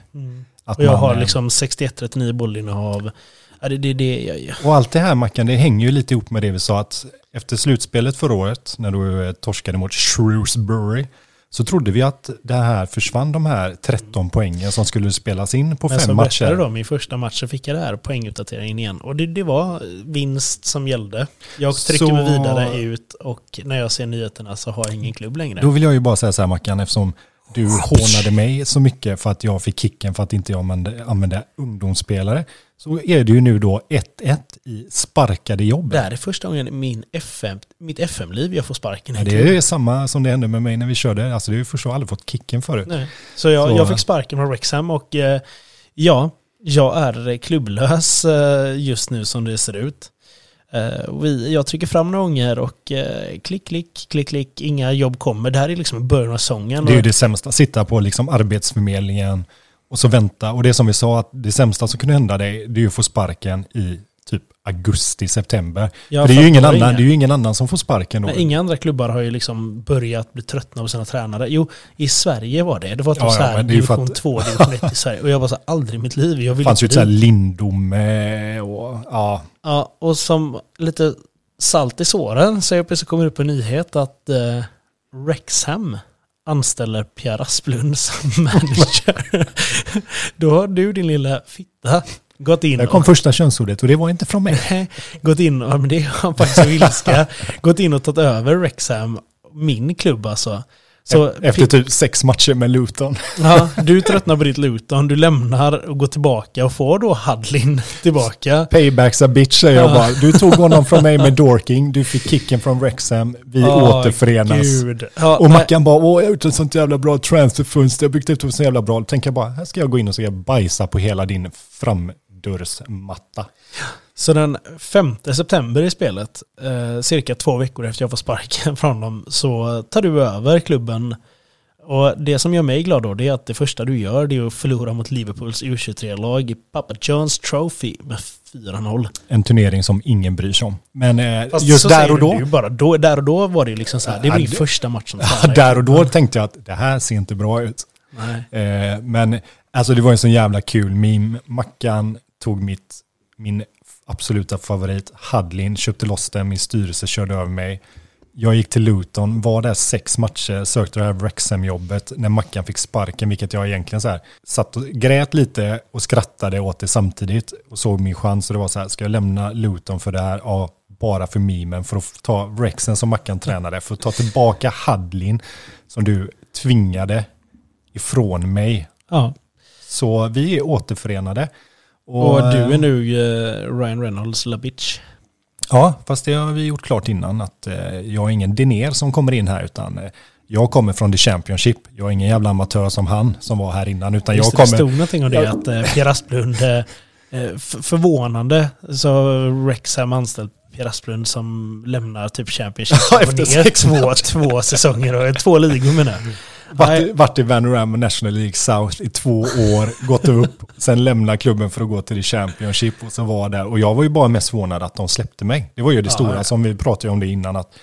Och jag man, har liksom 61-39 bollinnehav. Ja, det, det, det, jag, jag. Och allt det här Mackan, det hänger ju lite ihop med det vi sa att efter slutspelet förra året, när du eh, torskade mot Shrewsbury, så trodde vi att det här försvann, de här 13 poängen som skulle spelas in på Men fem som berättade matcher. då, min första match så fick jag det här poänguppdateringen igen. Och det, det var vinst som gällde. Jag trycker Så- mig vidare ut och när jag ser nyheterna så har jag ingen klubb längre. Då vill jag ju bara säga så här Mackan, eftersom du hånade mig så mycket för att jag fick kicken för att inte jag använde, använde ungdomsspelare, så är det ju nu då 1-1 i sparkade jobb. Det här är första gången i min FM, mitt FM-liv jag får sparken Ja, det är samma som det hände med mig när vi körde. Alltså det är ju först jag aldrig fått kicken förut. Nej. Så, jag, Så- jag fick sparken från Wrexham och eh, ja, jag är klubblös eh, just nu som det ser ut. Eh, vi, jag trycker fram några gånger och eh, klick, klick, klick, klick, inga jobb kommer. Det här är liksom början av säsongen. Det är ju det sämsta. Sitta på liksom Arbetsförmedlingen och så vänta. Och det som vi sa, att det sämsta som kunde hända dig, det är ju att få sparken i augusti, september. Ja, det är, ju ingen annan, inga- det är ju ingen annan som får sparken då. Men inga andra klubbar har ju liksom börjat bli tröttna på sina tränare. Jo, i Sverige var det. Det var typ Ja, ja, så här för division att- 2, division 1 i <laughs> Sverige. Och jag var så här, aldrig i mitt liv. Jag vill fanns ju ett så här. Lindome och ja. Ja, och som lite salt i såren så jag plötsligt kommer upp en nyhet att eh, Rexham anställer Pierre Asplund som <laughs> manager. Då har du din lilla fitta gått in Där kom och, första könsordet och det var inte från mig. <laughs> gått in och, men det är faktiskt ilska, <laughs> gått in och tagit över Rexham, min klubb alltså. Så Efter typ sex matcher med Luton. <laughs> Ja, du tröttnar på ditt Luton, du lämnar och går tillbaka och får då Hadlin tillbaka. Paybacks a bitch säger jag Ja. bara. Du tog honom från mig med Dorking, du fick kicken från Wrexham, vi Åh, återförenas. Ja, Och Mackan bara, åh jag har gjort en sånt jävla bra transferfönster, jag har byggt upp det så jävla bra. Tänker jag bara, här ska jag gå in och så jag bajsa på hela din framdörrsmatta. Så den 5 september i spelet, eh, cirka två veckor efter jag får sparken <laughs> från dem, så tar du över klubben. Och det som gör mig glad då, det är att det första du gör det är att förlora mot Liverpools U23-lag i Papa John's Trophy med 4-0. En turnering som ingen bryr sig om. Men eh, Fast just där och då, bara. då, där och då var det liksom så här, det din det- första match som <laughs> ja, där och då tänkte jag att det här ser inte bra ut. Eh, men alltså det var en sån jävla kul meme. Mackan tog mitt, min absoluta favorit, Hadlin, köpte loss den, min styrelse körde över mig. Jag gick till Luton, var där sex matcher, sökte det här Wrexham-jobbet när Mackan fick sparken, vilket jag egentligen så här satt och grät lite och skrattade åt det samtidigt och såg min chans och det var så här, ska jag lämna Luton för det här? Ja, bara för mimen, för att ta Wrexham som Mackan tränade, för att ta tillbaka Hadlin som du tvingade ifrån mig. Ja. Så vi är återförenade. Och, du är eh, nu eh, Ryan Reynolds la bitch. Ja, fast det har vi gjort klart innan att eh, jag är ingen Diner som kommer in här utan jag kommer från the Championship. Jag är ingen jävla amatör som han som var här innan utan jag Just det, det kommer... stod någonting om det, att eh, Pierre Asplund, eh, förvånande, så Rexham anställt Pierre Asplund som lämnar typ Championship <laughs> Ja, och efter sex två, två säsonger och två ligor menar jag. Varit, varit i Vanarama National League South i två år, gått upp, sen lämna klubben för att gå till the Championship och så var där. Och jag var ju bara mest förvånad att de släppte mig. Det var ju det Ja, stora ja. som vi pratade om det innan. att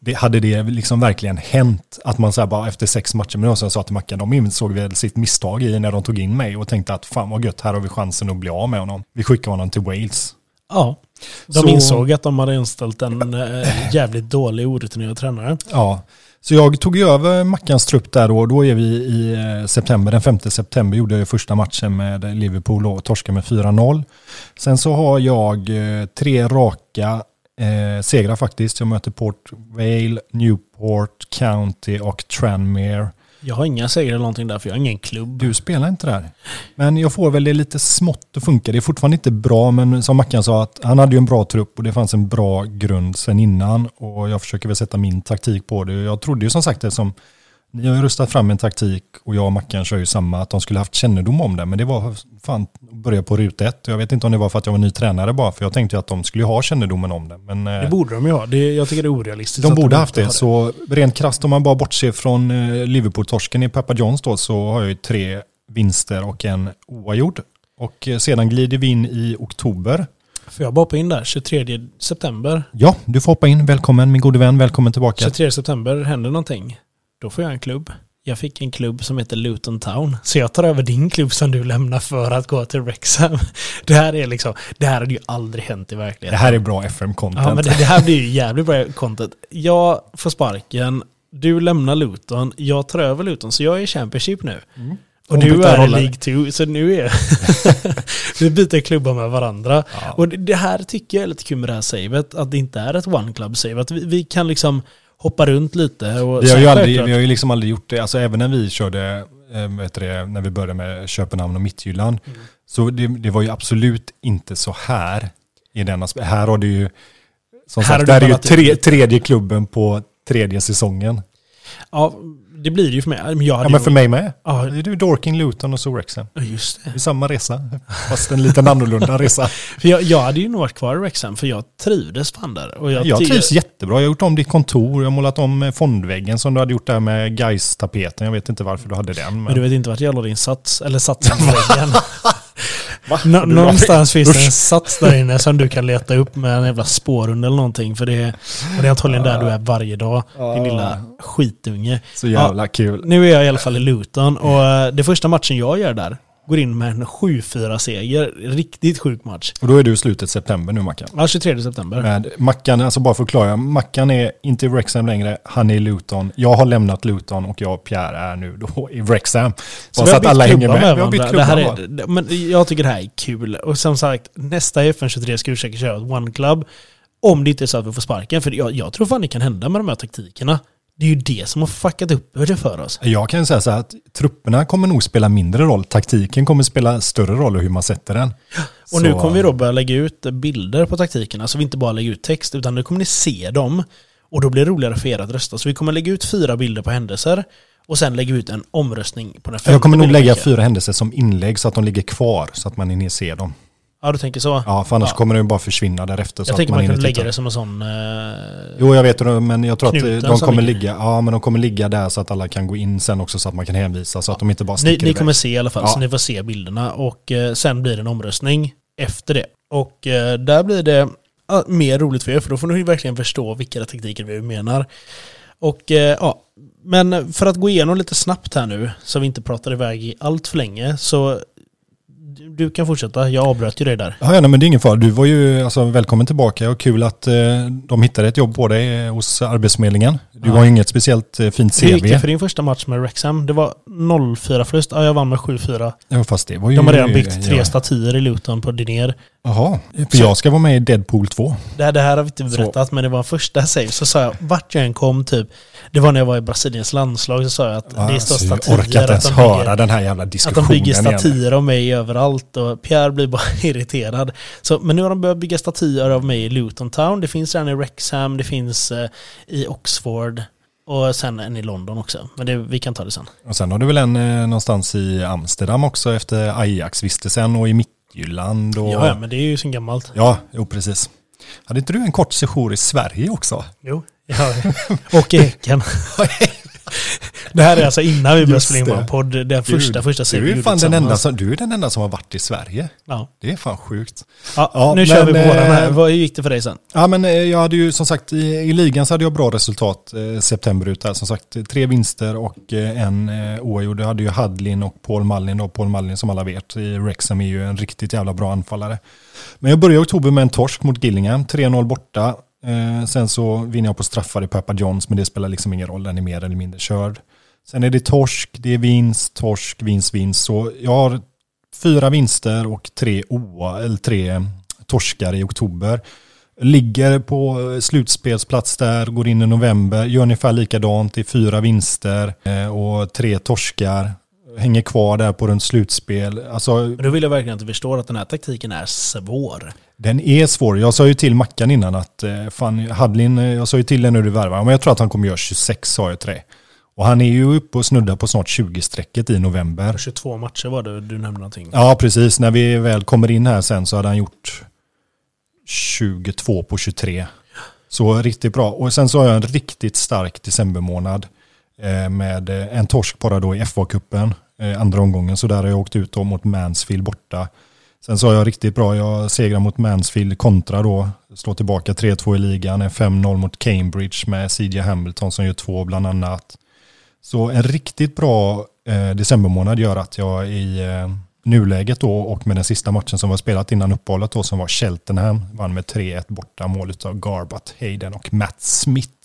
det, hade det liksom verkligen hänt att man så här bara efter sex matcher med dem som jag sa till Mackan, de insåg väl sitt misstag i när de tog in mig och tänkte att fan vad gött, här har vi chansen att bli av med honom. Vi skickar honom till Wales. Ja, de Så- insåg att de hade inställt en eh, jävligt dålig orutinerad tränare. Ja, så jag tog ju över Mackans trupp där då. Då är vi i eh, september, den 5 september gjorde jag ju första matchen med Liverpool och torskade med 4-0. Sen så har jag eh, tre raka eh, segrar faktiskt. Jag möter Port Vale, Newport County och Tranmere. Jag har inga segrar eller någonting där för jag har ingen klubb. Du spelar inte där. Men jag får väl det lite smått att funka. Det är fortfarande inte bra, men som Mackan sa, att han hade ju en bra trupp och det fanns en bra grund sen innan. Och jag försöker väl sätta min taktik på det. Jag trodde ju som sagt eftersom som ni har ju röstat fram en taktik och jag och Mackan kör ju samma, att de skulle haft kännedom om det. Men det var fan att börja på ruta ett. Jag vet inte om det var för att jag var ny tränare bara, för jag tänkte ju att de skulle ha kännedomen om det. Men, eh, Det borde de ju ha. Det, jag tycker det är orealistiskt. de borde inte haft det. har Så rent krasst om man bara bortser från eh, Liverpool-torsken i Papa Johns då så har jag ju tre vinster och en oavgjord. Och eh, sedan glider vi in i oktober. Får jag bara hoppa in där? 23 september. Ja, du får hoppa in. Välkommen min gode vän. Välkommen tillbaka. 23 september händer någonting. Då får jag en klubb. Jag fick en klubb som heter Luton Town. Så jag tar över din klubb som du lämnar för att gå till Wrexham. Det här är liksom, det här hade ju aldrig hänt i Det verkligheten. här är bra FM-content. Ja, men det, det här blir ju jävligt bra content. Jag får sparken, du lämnar Luton, jag tar över Luton, så jag är i Championship nu. Och Och du är i. League 2, så nu är <laughs> vi byter klubbar med varandra. Ja. Och det, det här tycker jag är lite kul med det här savet, att det inte är ett one club save. Att vi, vi kan liksom hoppa runt lite. Och Vi har, ju aldrig, vi har ju liksom aldrig gjort det, alltså även när vi körde, eh, heter det, när vi började med Köpenhamn och Mittjylland, Mm. så det, det var ju absolut inte så här i den Här har du ju, som Här sagt, du där är ju tre, tredje klubben på tredje säsongen. Ja, det blir det ju för mig. Men jag Ja, men ju- för mig med. Ja, Det är du Dorking, Luton och Wrexham. Ja, just det. Det är samma resa, fast en liten annorlunda <laughs> resa. För jag, jag hade ju nog varit kvar i Wrexham, för jag trivdes fan där. Och jag, Jag trivs jättebra. Jag har gjort om ditt kontor, jag har målat om eh, fondväggen som du hade gjort där med Gais-tapeten. Jag vet inte varför du hade den. Men... Men du vet inte vart jag la din sats, eller satsen på väggen. <laughs> <laughs> Va? Nå- någonstans finns det en sats där inne som du kan leta upp med en jävla spårhund eller någonting. För det är, och det är antagligen där du är varje dag, din lilla skitunge. Så jävla kul. Nu är jag i alla fall i Luton och eh, det första matchen jag gör där går in med en 7-4 seger. Riktigt sjuk match. Och då är du i slutet september nu Mackan. Ja, 23 september. Med Mackan, alltså bara förklara, Mackan är inte i Wrexham längre, han är i Luton. Jag har lämnat Luton och jag och Pierre är nu då i Wrexham. Så Bara så att alla hänger klubbar med. Vi har bytt varandra. det klubbar. här är, Men jag tycker det här är kul. Och som sagt, nästa FN23 ska vi försöka köra ett One Club. Om det inte är så att vi får sparken. För jag, jag tror fan det kan hända med de här taktikerna. Det är ju det som har fuckat upp det för oss. Jag kan säga så här att trupperna kommer nog spela mindre roll. Taktiken kommer spela större roll och hur man sätter den. Och nu Så- kommer vi då börja lägga ut bilder på taktikerna. Så vi inte bara lägger ut text, utan nu kommer ni se dem. Och då blir det roligare för er att rösta. Så vi kommer lägga ut fyra bilder på händelser. Och sen lägga ut en omröstning på den femte Jag kommer nog lägga fyra händelser som inlägg så att de ligger kvar så att man hinner se dem. Ja, du tänker så? Ja, för annars Ja. kommer de bara försvinna därefter. Så jag att tänker man man kunde lägga det som en sån... Eh, Jo, jag vet men jag tror att eh, de kommer ligga, ja, men de kommer ligga där så att alla kan gå in sen också så att man kan hänvisa så att de inte bara Ni, sticker ni iväg. kommer se i alla fall, Ja. så ni får se bilderna. Och eh, sen blir det en omröstning efter det. Och eh, där blir det mer roligt för er, för då får ni verkligen förstå vilka taktiker vi menar. Och eh, ja, men för att gå igenom lite snabbt här nu, så vi inte pratar iväg i allt för länge, så du- kan fortsätta. Jag avbröt ju dig där. Ja, ja, nej, men det är ingen fara. Du var ju alltså, välkommen tillbaka och kul att eh, de hittade ett jobb på dig eh, hos Arbetsförmedlingen. Du Ja. har ju inget speciellt eh, fint Hur gick det CV. för din första match med Wrexham? Det var 0-4 förlust. Ja, jag vann med 7-4. Ja, fast det var ju... De har redan byggt tre ja. statyer i Luton på Dinér. Jaha, för jag ska vara med i Deadpool 2. Det det här har vi inte Så. berättat, men det var första save. Så sa jag, vart jag än kom typ, det var när jag var i Brasiliens landslag, så sa jag att det står Alltså, jag statyer. orkar inte att ens de höra bygger- den här jävla Att diskussionen de bygger igen. statyer av mig överallt och Pierre blir bara <laughs> irriterad. Så, men nu har de börjat bygga statyer av mig i Luton Town. Det finns redan i Wrexham, det finns eh, i Oxford och sen en i London också. Men det, vi kan ta det sen. Och sen har du väl en eh, någonstans i Amsterdam också efter Ajax-vistelsen och i Midtjylland. Och... Ja, ja, men det är ju sen gammalt. Ja, jo precis. Hade inte du en kort sejour i Sverige också? Jo. Ja, och i Häcken. <laughs> det här är alltså innan vi började spela in vår podd. Den första, första serien du är, fan den enda som, du är den enda som har varit i Sverige. Ja. Det är fan sjukt. Ja, Ja, nu kör vi men, på den här. eh, hur gick det för dig sen? Ja men eh, jag hade ju som sagt i, i ligan så hade jag bra resultat eh, september ut där. Som sagt tre vinster och eh, en eh, oavgjord. Jag hade ju Hadlin och Paul Mallin då. Paul Mallin som alla vet i Wrexham är ju en riktigt jävla bra anfallare. Men jag började i oktober med en torsk mot Gillingham. 3-0 borta. Eh, sen så vinner jag på straffar i Papa Johns men det spelar liksom ingen roll. Den är mer eller mindre körd. Sen är det torsk, det är vinst, torsk, vinst, vinst. Så jag har fyra vinster och tre, oa, eller tre torskar i oktober. Ligger på slutspelsplats där, går in i november, gör ungefär likadant i fyra vinster eh, och tre torskar. Hänger kvar där på runt slutspel. Alltså, Men då vill jag verkligen att du förstår att den här taktiken är svår. den är svår. Jag sa ju till Mackan innan att eh, fan, Hadlin, eh, jag sa ju till dig när du värvar, men jag tror att han kommer göra 26 sa jag till dig. Och han är ju uppe och snuddar på snart 20-strecket i november. 22 matcher var det du nämnde någonting. Ja, precis. När vi väl kommer in här sen så hade han gjort 22 på 23. Så riktigt bra. Och sen så har jag en riktigt stark decembermånad eh, med eh, en torsk bara då i FA-cupen, eh, andra omgången. Så där har jag åkt ut då mot Mansfield borta. Sen så har jag riktigt bra, jag segrar mot Mansfield kontra då, slår tillbaka 3-2 i ligan, en 5-0 mot Cambridge med CJ Hamilton som gör två bland annat. Så en riktigt bra eh, decembermånad gör att jag i eh, nuläget då och med den sista matchen som var spelat innan uppehållet då som var Cheltenham vann med 3-1 borta mål av Garbutt, Hayden och Matt Smith.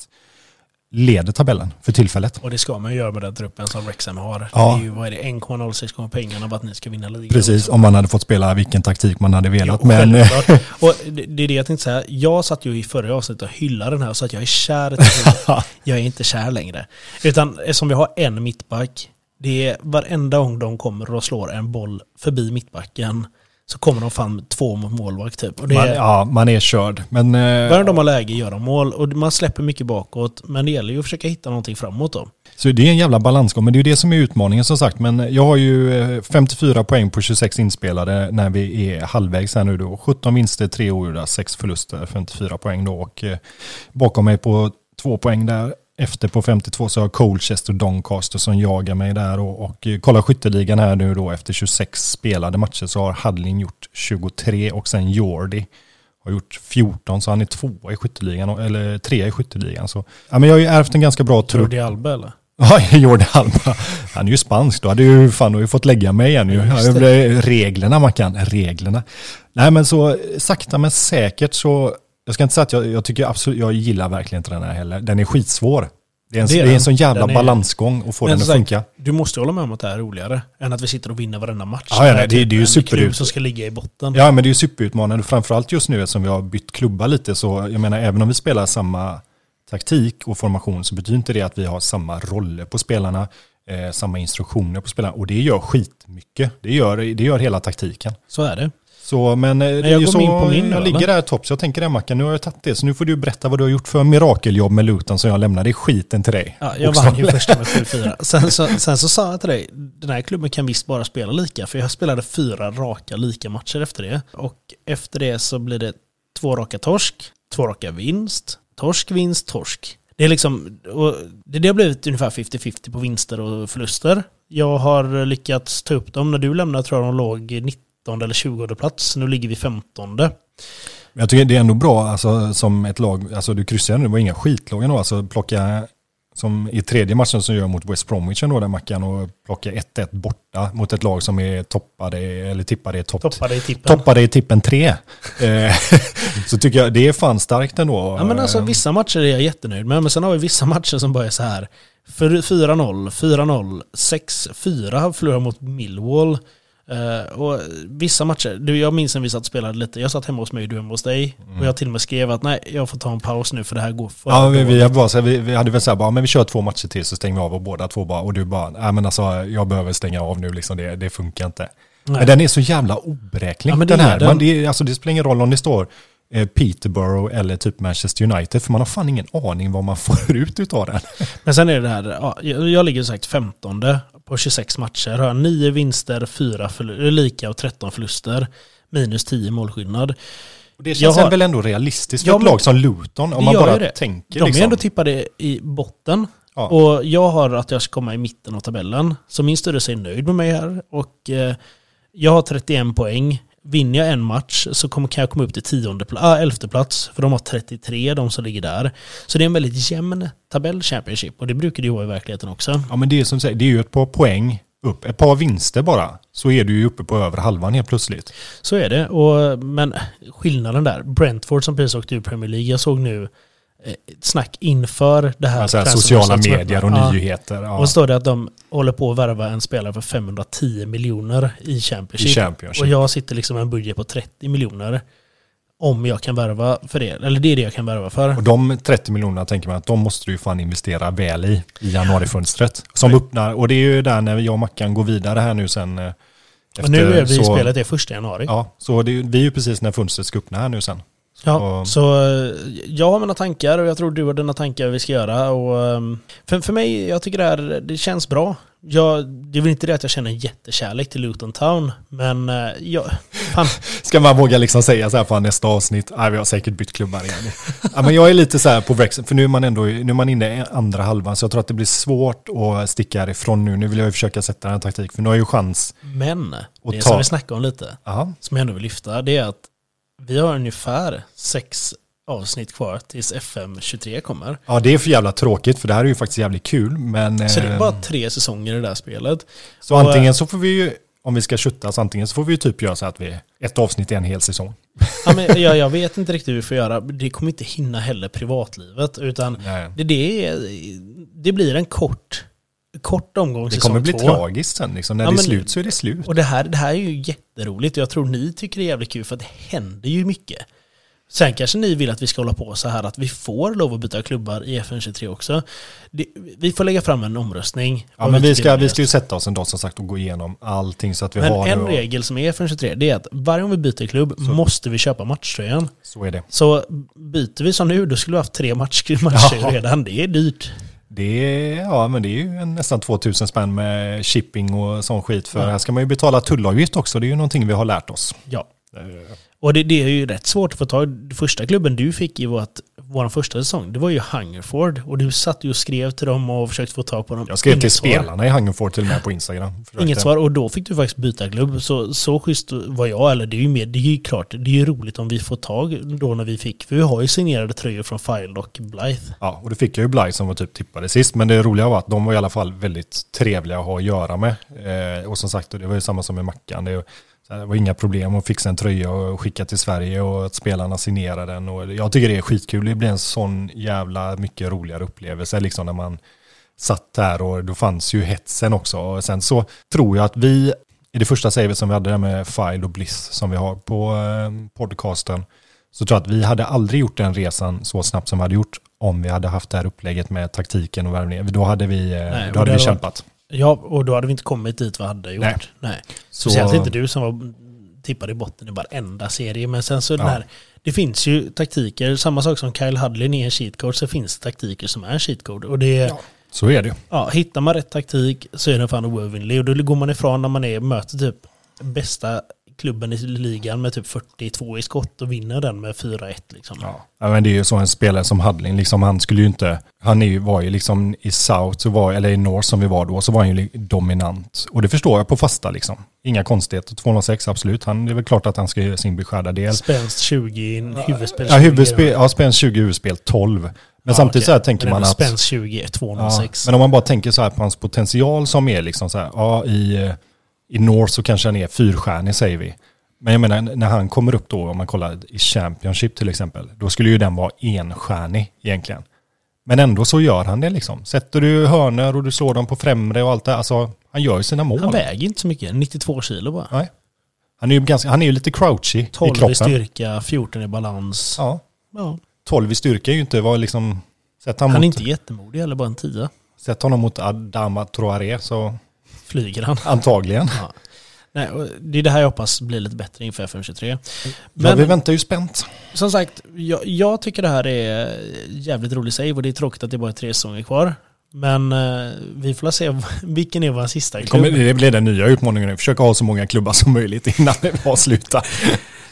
Leder tabellen för tillfället. Och det ska man ju göra med den truppen som Wrexham har. Ja. Det är ju, vad är det, 1,06 gånger pengarna för att ni ska vinna ligan. Precis, om man hade fått spela vilken taktik man hade velat. Ja, men. <laughs> Och det, är det jag tänkte säga. Jag satt ju i förra avsnittet och hyllade den här och sa att jag är kär. <laughs> Jag är inte kär längre. Utan som vi har en mittback, det är varenda gång de kommer och slår en boll förbi mittbacken så kommer de med två mot målvakt typ. Och det Man, är, ja, man är körd. Men... eh, Börjar de ha läge gör de mål och man släpper mycket bakåt. Men det gäller ju att försöka hitta någonting framåt då. Så det är en jävla balansgång, men det är ju det som är utmaningen som sagt. Men jag har ju eh, 54 poäng på 26 inspelade när vi är halvvägs här nu då. 17 vinster, 3 ogjorda, 6 förluster, 54 poäng då. Och eh, bakom mig på två poäng där efter på 52 så har Colchester Doncaster som jagar mig där. Och, och eh, kolla skytteligan här nu då efter 26 spelade matcher så har Hadlin gjort 23 och sen Jordi har gjort 14 så han är tvåa i skytteligan, eller trea i skytteligan. Så, ja, men jag har ju ärvt en ganska bra trupp. Jordi Alba eller? <laughs> Ja, Jordi Alba. Han är ju spansk. Då hade ju fan du fått lägga mig igen ju. Reglerna Mackan, reglerna. Nej men så sakta men säkert så, jag ska inte säga att jag, jag tycker absolut, jag gillar verkligen inte den här heller. Den är skitsvår. Det är en, Det det är är en sån jävla är- balansgång att få den att sagt, funka. Du måste hålla med om att det här är roligare än att vi sitter och vinner varenda match. Ja, ja, Det är det- det är ju superut- som ska ligga i botten. Ja men det är ju superutmanande, framförallt just nu eftersom vi har bytt klubba lite så, jag menar även om vi spelar samma taktik och formation så betyder inte det att vi har samma roller på spelarna, eh, samma instruktioner på spelarna och det gör skitmycket. Det gör, det gör hela taktiken. Så är det. Så, men eh, det är jag ju så in på min jag ligger där topp, så jag tänker det Mackan, nu har jag tagit det, så nu får du berätta vad du har gjort för mirakeljobb med Luton som jag lämnade skiten till dig. Ja, jag Och vann ju första med 7-4. <laughs> Sen så, sen så sa jag till dig, den här klubben kan visst bara spela lika. För jag spelade fyra raka lika matcher efter det. Och efter det så blir det två raka torsk, två raka vinst, torsk, vinst, torsk. Det är liksom, det, det har blivit ungefär 50-50 på vinster och förluster. Jag har lyckats ta upp dem. När du lämnade tror jag de låg 19 eller 20 plats. Nu ligger vi 15. Men Jag tycker det är ändå bra alltså, som ett lag, alltså du kryssade nu, det var inga skitlag ändå, alltså plocka som i tredje matchen som gör mot West Bromwich ändå där Mackan och plocka 1-1 borta mot ett lag som är toppade eller tippade i topp Toppade i tippen. toppade i tippen 3. <laughs> Eh, <laughs> så tycker jag det är fan starkt ändå. Ja men alltså vissa matcher är jag jättenöjd med, men sen har vi vissa matcher som bara är så här. För 4-0, 4-0, 6-4 har förlorat mot Millwall. Eh, och vissa matcher, du, jag minns när vi satt och spelade lite, jag satt hemma hos mig och du hemma hos dig. Och jag till och med skrev att nej, jag får ta en paus nu för det här går för Ja, vi, vi, bara, så vi, vi hade väl så här, bara, men vi kör två matcher till så stänger vi av och båda två bara, och du bara, nej men alltså jag behöver stänga av nu liksom, det, det funkar inte. Nej. Men den är så jävla oberäknelig Ja, den är här. den. Man, det, alltså, det spelar ingen roll om det står Peterborough eller typ Manchester United, för man har fan ingen aning vad man <laughs> får ut utav den. Men sen är det det här, ja, jag, jag ligger sagt 15 på 26 matcher. Har 9 vinster, 4 förlu- lika och 13 förluster. Minus 10 målskillnad. Det Jag känns har- väl ändå realistiskt för Ja, ett lag som Luton, om man bara det. tänker De liksom. är ändå tippade i botten. Ja. Och jag har att jag ska komma i mitten av tabellen. Så min styrelse är nöjd med mig här. Och eh, jag har 31 poäng. Vinner jag en match så kommer, kan jag komma upp till tionde pla- ah, elfte plats. För de har 33, de som ligger där. Så det är en väldigt jämn tabell Championship. Och det brukar det ju vara i verkligheten också. Ja men det är som säger, det är ju ett par poäng upp, ett par vinster bara, så är du ju uppe på över halvan helt plötsligt. Så är det. Och, men skillnaden där. Brentford som precis åkte ur Premier League. Jag såg nu snack inför det här. Alltså sociala medier och. Ja. nyheter. Ja, Och så står det att de håller på att värva en spelare för 510 miljoner i Championship. I Championship. Och jag sitter liksom med en budget på 30 miljoner. Om jag kan värva för det. Eller det är det jag kan värva för. Och de 30 miljonerna tänker man att de måste du ju fan investera väl i, i januarifönstret. Som öppnar, och det är ju där när jag och Mackan går vidare här nu sen. eh, Och nu är vi så- spelet, är första januari. Ja, så det, vi är ju precis när fönstret ska öppna här nu sen. Och- så jag har mina tankar och jag tror du har dina tankar vi ska göra. Och, ehm, för, för mig, jag tycker det här det känns bra. Jag, det är väl inte det att jag känner jättekärlek till Luton Town, men eh, jag, fan, <laughs> Ska man våga liksom säga så här på nästa avsnitt, nej vi har säkert bytt klubbar igen. ja, men jag är lite så här på Brexit, för nu är man ändå nu är man inne i andra halvan, så jag tror att det blir svårt att sticka härifrån nu. Nu vill jag ju försöka sätta en taktik, för nu har jag ju chans. men det ta- som vi snackade om lite, Aha. som jag ändå vill lyfta, det är att vi har ungefär sex avsnitt kvar tills FM 23 kommer. Ja, det är för jävla tråkigt, för det här är ju faktiskt jävligt kul, men... Så det är eh, bara tre säsonger i det där spelet. Så Och, antingen så får vi ju, om vi ska köttas, antingen så får vi ju typ göra så att vi, ett avsnitt i en hel säsong. Ja, men jag, <laughs> jag vet inte riktigt hur vi får göra. Det kommer inte hinna heller privatlivet. Utan Nej. det, det, är, det blir en kort, kort omgång Det kommer bli två. tragiskt sen, liksom. när Ja, det är men- slut så är det slut. Och det här, det här är ju jätteroligt och jag tror ni tycker det är jävligt kul för att det händer ju mycket. Sen kanske ni vill att vi ska hålla på så här att vi får lov att byta klubbar i FN23 också. Det, vi får lägga fram en omröstning. Ja, men vi ska, vi ska ju sätta oss en dag som sagt och gå igenom allting så att vi men har en regel som är FN23 det är att varje gång vi byter klubb måste vi köpa matchtröjan. Så är det. Så byter vi som nu, då skulle vi haft tre match, <laughs> matcher Ja. redan. Det är dyrt. Det är, ja, men det är ju nästan 2000 spänn med shipping och sån skit. För Ja. här ska man ju betala tullavgift också. Det är ju någonting vi har lärt oss. Ja. Och det, det är ju rätt svårt att få tag Första klubben du fick i vårt, vår första säsong, det var ju Hungerford. Och du satt ju och skrev till dem och försökte få tag på dem. Jag skrev Inget till svar. spelarna i Hungerford till och med på Instagram. <laughs> Försökte. Inget svar och då fick du faktiskt byta klubb. Så, så schysst var jag, eller det är ju mer, det är ju klart, det är ju roligt om vi får tag då när vi fick, för vi har ju signerade tröjor från File och Blythe. Ja, och det fick jag ju Bly som var typ tippade sist. Men det roliga var att de var i alla fall väldigt trevliga att ha att göra med. Eh, och som sagt, det var ju samma som med Mackan. Det, det var inga problem att fixa en tröja och skicka till Sverige och att spelarna signerar den. Och jag tycker det är skitkul. Det blir en sån jävla mycket roligare upplevelse liksom när man satt där och då fanns ju hetsen också. Och sen så tror jag att vi, i det första savet som vi hade där med File och Bliss som vi har på eh, podcasten, så tror jag att vi hade aldrig gjort den resan så snabbt som vi hade gjort om vi hade haft det här upplägget med taktiken och värvningen. Då hade vi, eh, Nej, då hade vi kämpat. Ja, och då hade vi inte kommit dit vi hade gjort. Nej. Nej. Så- Speciellt inte du som var tippad i botten i varenda serie. Men sen så den Ja. här, det finns ju taktiker, samma sak som Kyle Hudlin är en cheat code, så finns det taktiker som är cheat code. Och det Ja. Så är det ja, hittar man rätt taktik så är den fan oövervinnlig. Och då går man ifrån när man är, möter typ bästa klubben i ligan med typ 42 i skott och vinner den med 4-1 liksom. Ja. ja, men det är ju så en spelare som Hudlin, liksom, han skulle ju inte, han är var ju liksom i South, så var, eller i North som vi var då, så var han ju dominant. Och det förstår jag på fasta liksom. Inga konstigheter. 206 absolut, han, det är väl klart att han ska göra sin beskärda del. Spänst 20, huvudspel Ja, 20. huvudspel, ja, spänst 20, huvudspel 12. Men Ja, samtidigt okej. så här tänker man att... Spänst 20, Ja, 206. men om man bara tänker så här på hans potential som är liksom så här, ja i, i North så kanske han är fyrstjärnig säger vi. Men jag menar när han kommer upp då, om man kollar i Championship till exempel, då skulle ju den vara enstjärnig egentligen. Men ändå så gör han det liksom. Sätter du hörnor och du slår dem på främre och allt det, alltså han gör ju sina mål. Han väger inte så mycket, 92 kilo bara. Nej. Han är ju ganska, han är ju lite crouchy i 12 i kroppen. styrka, 14 i balans. Ja, Ja. 12 i styrka är ju inte vad liksom, sätt han, Han är mot, inte jättemodig, eller bara en tia. sätt honom mot Adama Traoré så Flyger han. antagligen. Ja. Nej, det är det här jag hoppas blir lite bättre inför FM23. Men, ja, vi väntar ju spänt. som sagt, jag, jag tycker det här är jävligt rolig save och det är tråkigt att det bara är tre säsonger kvar. Men eh, vi får se <laughs> vilken är vår sista klubb. kommer, det blir den nya utmaningen nu. Försöka ha så många klubbar som möjligt innan det <laughs> avslutar.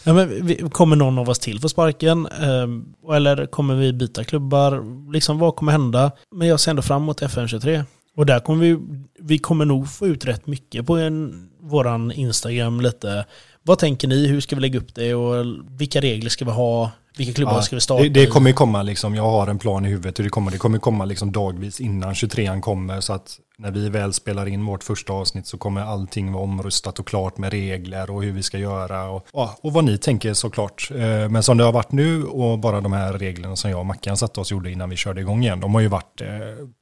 Ja, men vi, kommer någon av oss till för sparken? Eh, eller kommer vi byta klubbar? Liksom vad kommer hända? Men jag ser ändå fram emot FN23. Och där kommer vi, vi kommer nog få ut rätt mycket på en, våran Instagram lite. Vad tänker ni? Hur ska vi lägga upp det? Och vilka regler ska vi ha? Vilka klubbar Ja, ska vi starta det, det kommer komma liksom, jag har en plan i huvudet hur det kommer. Det kommer komma liksom dagvis innan 23an kommer. Så att när vi väl spelar in vårt första avsnitt så kommer allting vara omröstat och klart med regler och hur vi ska göra. Och, och vad ni tänker såklart. Eh, Men som det har varit nu och bara de här reglerna som jag och Mackan satte oss gjorde innan vi körde igång igen. De har ju varit eh,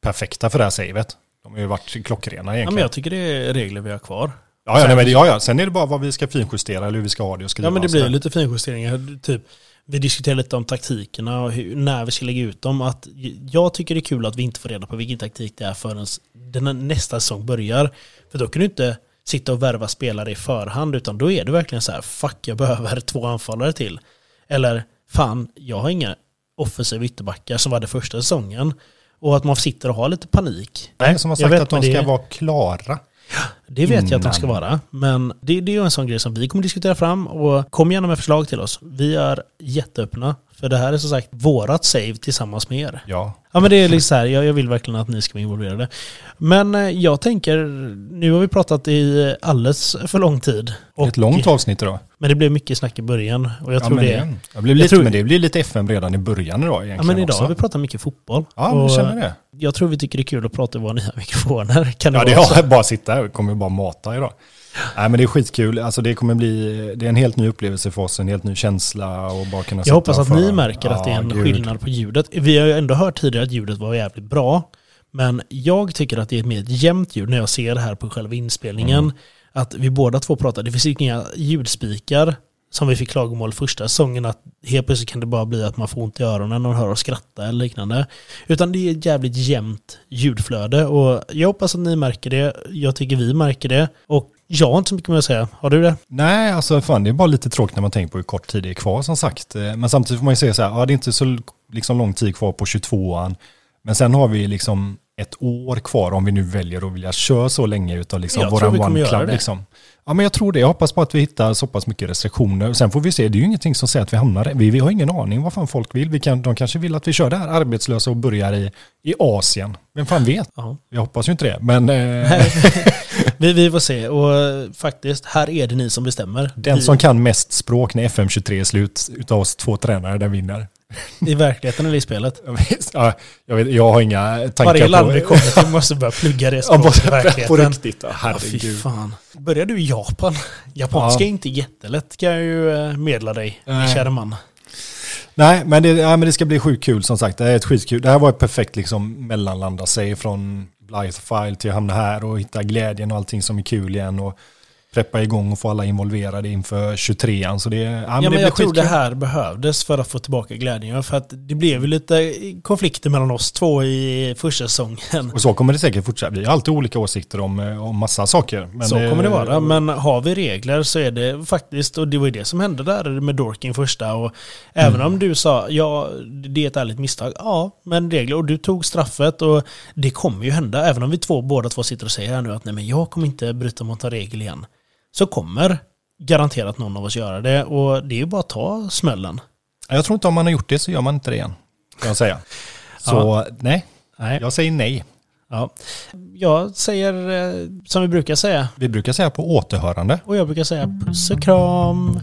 perfekta för det här savet. De har ju varit klockrena Ja, egentligen. men jag tycker det är regler vi har kvar. Ja, ja, nej, men, ja, ja, sen är det bara vad vi ska finjustera eller hur vi ska ha det och skriva. Ja men det blir lite finjusteringar. Typ, vi diskuterar lite om taktikerna och hur, när vi ska lägga ut dem. Att jag tycker det är kul att vi inte får reda på vilken taktik det är förrän den nästa säsong börjar. För då kan du inte sitta och värva spelare i förhand utan då är det verkligen så här fuck jag behöver två anfallare till. Eller fan jag har inga offensiva ytterbackar som var det första säsongen. Och att man sitter och har lite panik. Nej, som har sagt vet, att de ska det- vara klara. Det vet jag att de ska Innan. vara. Men det, det är ju en sån grej som vi kommer diskutera fram. Och kom gärna med förslag till oss. Vi är jätteöppna. För det här är som sagt vårat save tillsammans med er. Ja, Ja men det är liksom så här, jag, jag vill verkligen att ni ska vara involverade. Men eh, jag tänker, nu har vi pratat i alldeles för lång tid. Och, ett långt avsnitt idag. Men det blev mycket snack i början. Och jag Ja, tror men, det... det, jag blev lite, tror- men det blir lite FM redan i början idag egentligen Ja men idag också. har vi pratat mycket fotboll. Ja, men jag känner det. Jag tror vi tycker det är kul att prata i våra nya mikrofoner. Kan det Ja, det vara så? har <laughs> bara sitta här och kommer bara mata idag. Nej, men det är skitkul. Alltså det kommer bli, det är en helt ny upplevelse för oss, en helt ny känsla och bara kunna Jag hoppas att och ni märker att det är en gud. skillnad på ljudet. Vi har ju ändå hört tidigare att ljudet var jävligt bra. Men jag tycker att det är ett mer jämnt ljud när jag ser det här på själva inspelningen. Mm. Att vi båda två pratar. Det finns ju inga ljudspikar som vi fick klagomål första säsongen att helt plötsligt kan det bara bli att man får ont i öronen och hör oss skratta eller liknande. Utan det är ett jävligt jämnt ljudflöde och jag hoppas att ni märker det. Jag tycker vi märker det. Och jag har inte så mycket mer att säga. Har du det? Nej, alltså fan det är bara lite tråkigt när man tänker på hur kort tid det är kvar som sagt. Eh, Men samtidigt får man ju säga så här, ja det är inte så liksom, lång tid kvar på 22an. Men sen har vi liksom ett år kvar om vi nu väljer att vilja köra så länge utav liksom Jag våran One Club. Liksom. Ja men jag tror det, jag hoppas på att vi hittar så pass mycket restriktioner. Sen får vi se, det är ju ingenting som säger att vi hamnar. Vi, vi har ingen aning vad fan folk vill. Vi kan, de kanske vill att vi kör det här arbetslösa och börjar i, i Asien. Vem fan vet? Ja. Jag hoppas ju inte det, men eh, <laughs> <laughs> vi, vi får se och eh, faktiskt, här är det ni som bestämmer. den vi, som kan mest språk när FM23 är slut utav oss två tränare, den vinner. I verkligheten eller i spelet. <laughs> Ja, jag, vet, jag har inga tankar Varje land vi på... kommer till <laughs> måste börja plugga det Ja, språket i bara på verkligheten. riktigt. Ja, Ja, fy herregud. fan. Börjar du i Japan? Japanska Ja. är inte jättelätt kan jag ju eh, medla dig, min Nej. kära man. Nej, men det, ja, men det ska bli sjukt kul som sagt. Det är ett skitkul. Det här var ett perfekt liksom mellanlanda sig från Blythe File till att hamna här och hitta glädjen och allting som är kul igen. Och preppa igång och få alla involverade inför 23an. Så det, ja, men Ja, det men blir jag tror det här behövdes för att få tillbaka glädjen. För att det blev ju lite konflikter mellan oss två i första säsongen. Och så kommer det säkert fortsätta. Vi har alltid olika åsikter om, eh, om massa saker. Men så kommer det vara. Men har vi regler så är det faktiskt, och det var ju det som hände där med Dorking första. Och även Mm. om du sa, ja, det är ett ärligt misstag. Ja, men regler. Och du tog straffet och det kommer ju hända. Även om vi två, båda två sitter och säger här nu att nej men jag kommer inte bryta mot en regel igen. Så kommer garanterat någon av oss göra det. Och det är ju bara att ta smällen. Jag tror inte om man har gjort det så gör man inte det igen. Kan jag säga. <laughs> Så nej, Nej. jag säger nej. Ja. Jag säger eh, som vi brukar säga. Vi brukar säga på återhörande. Och jag brukar säga puss och kram.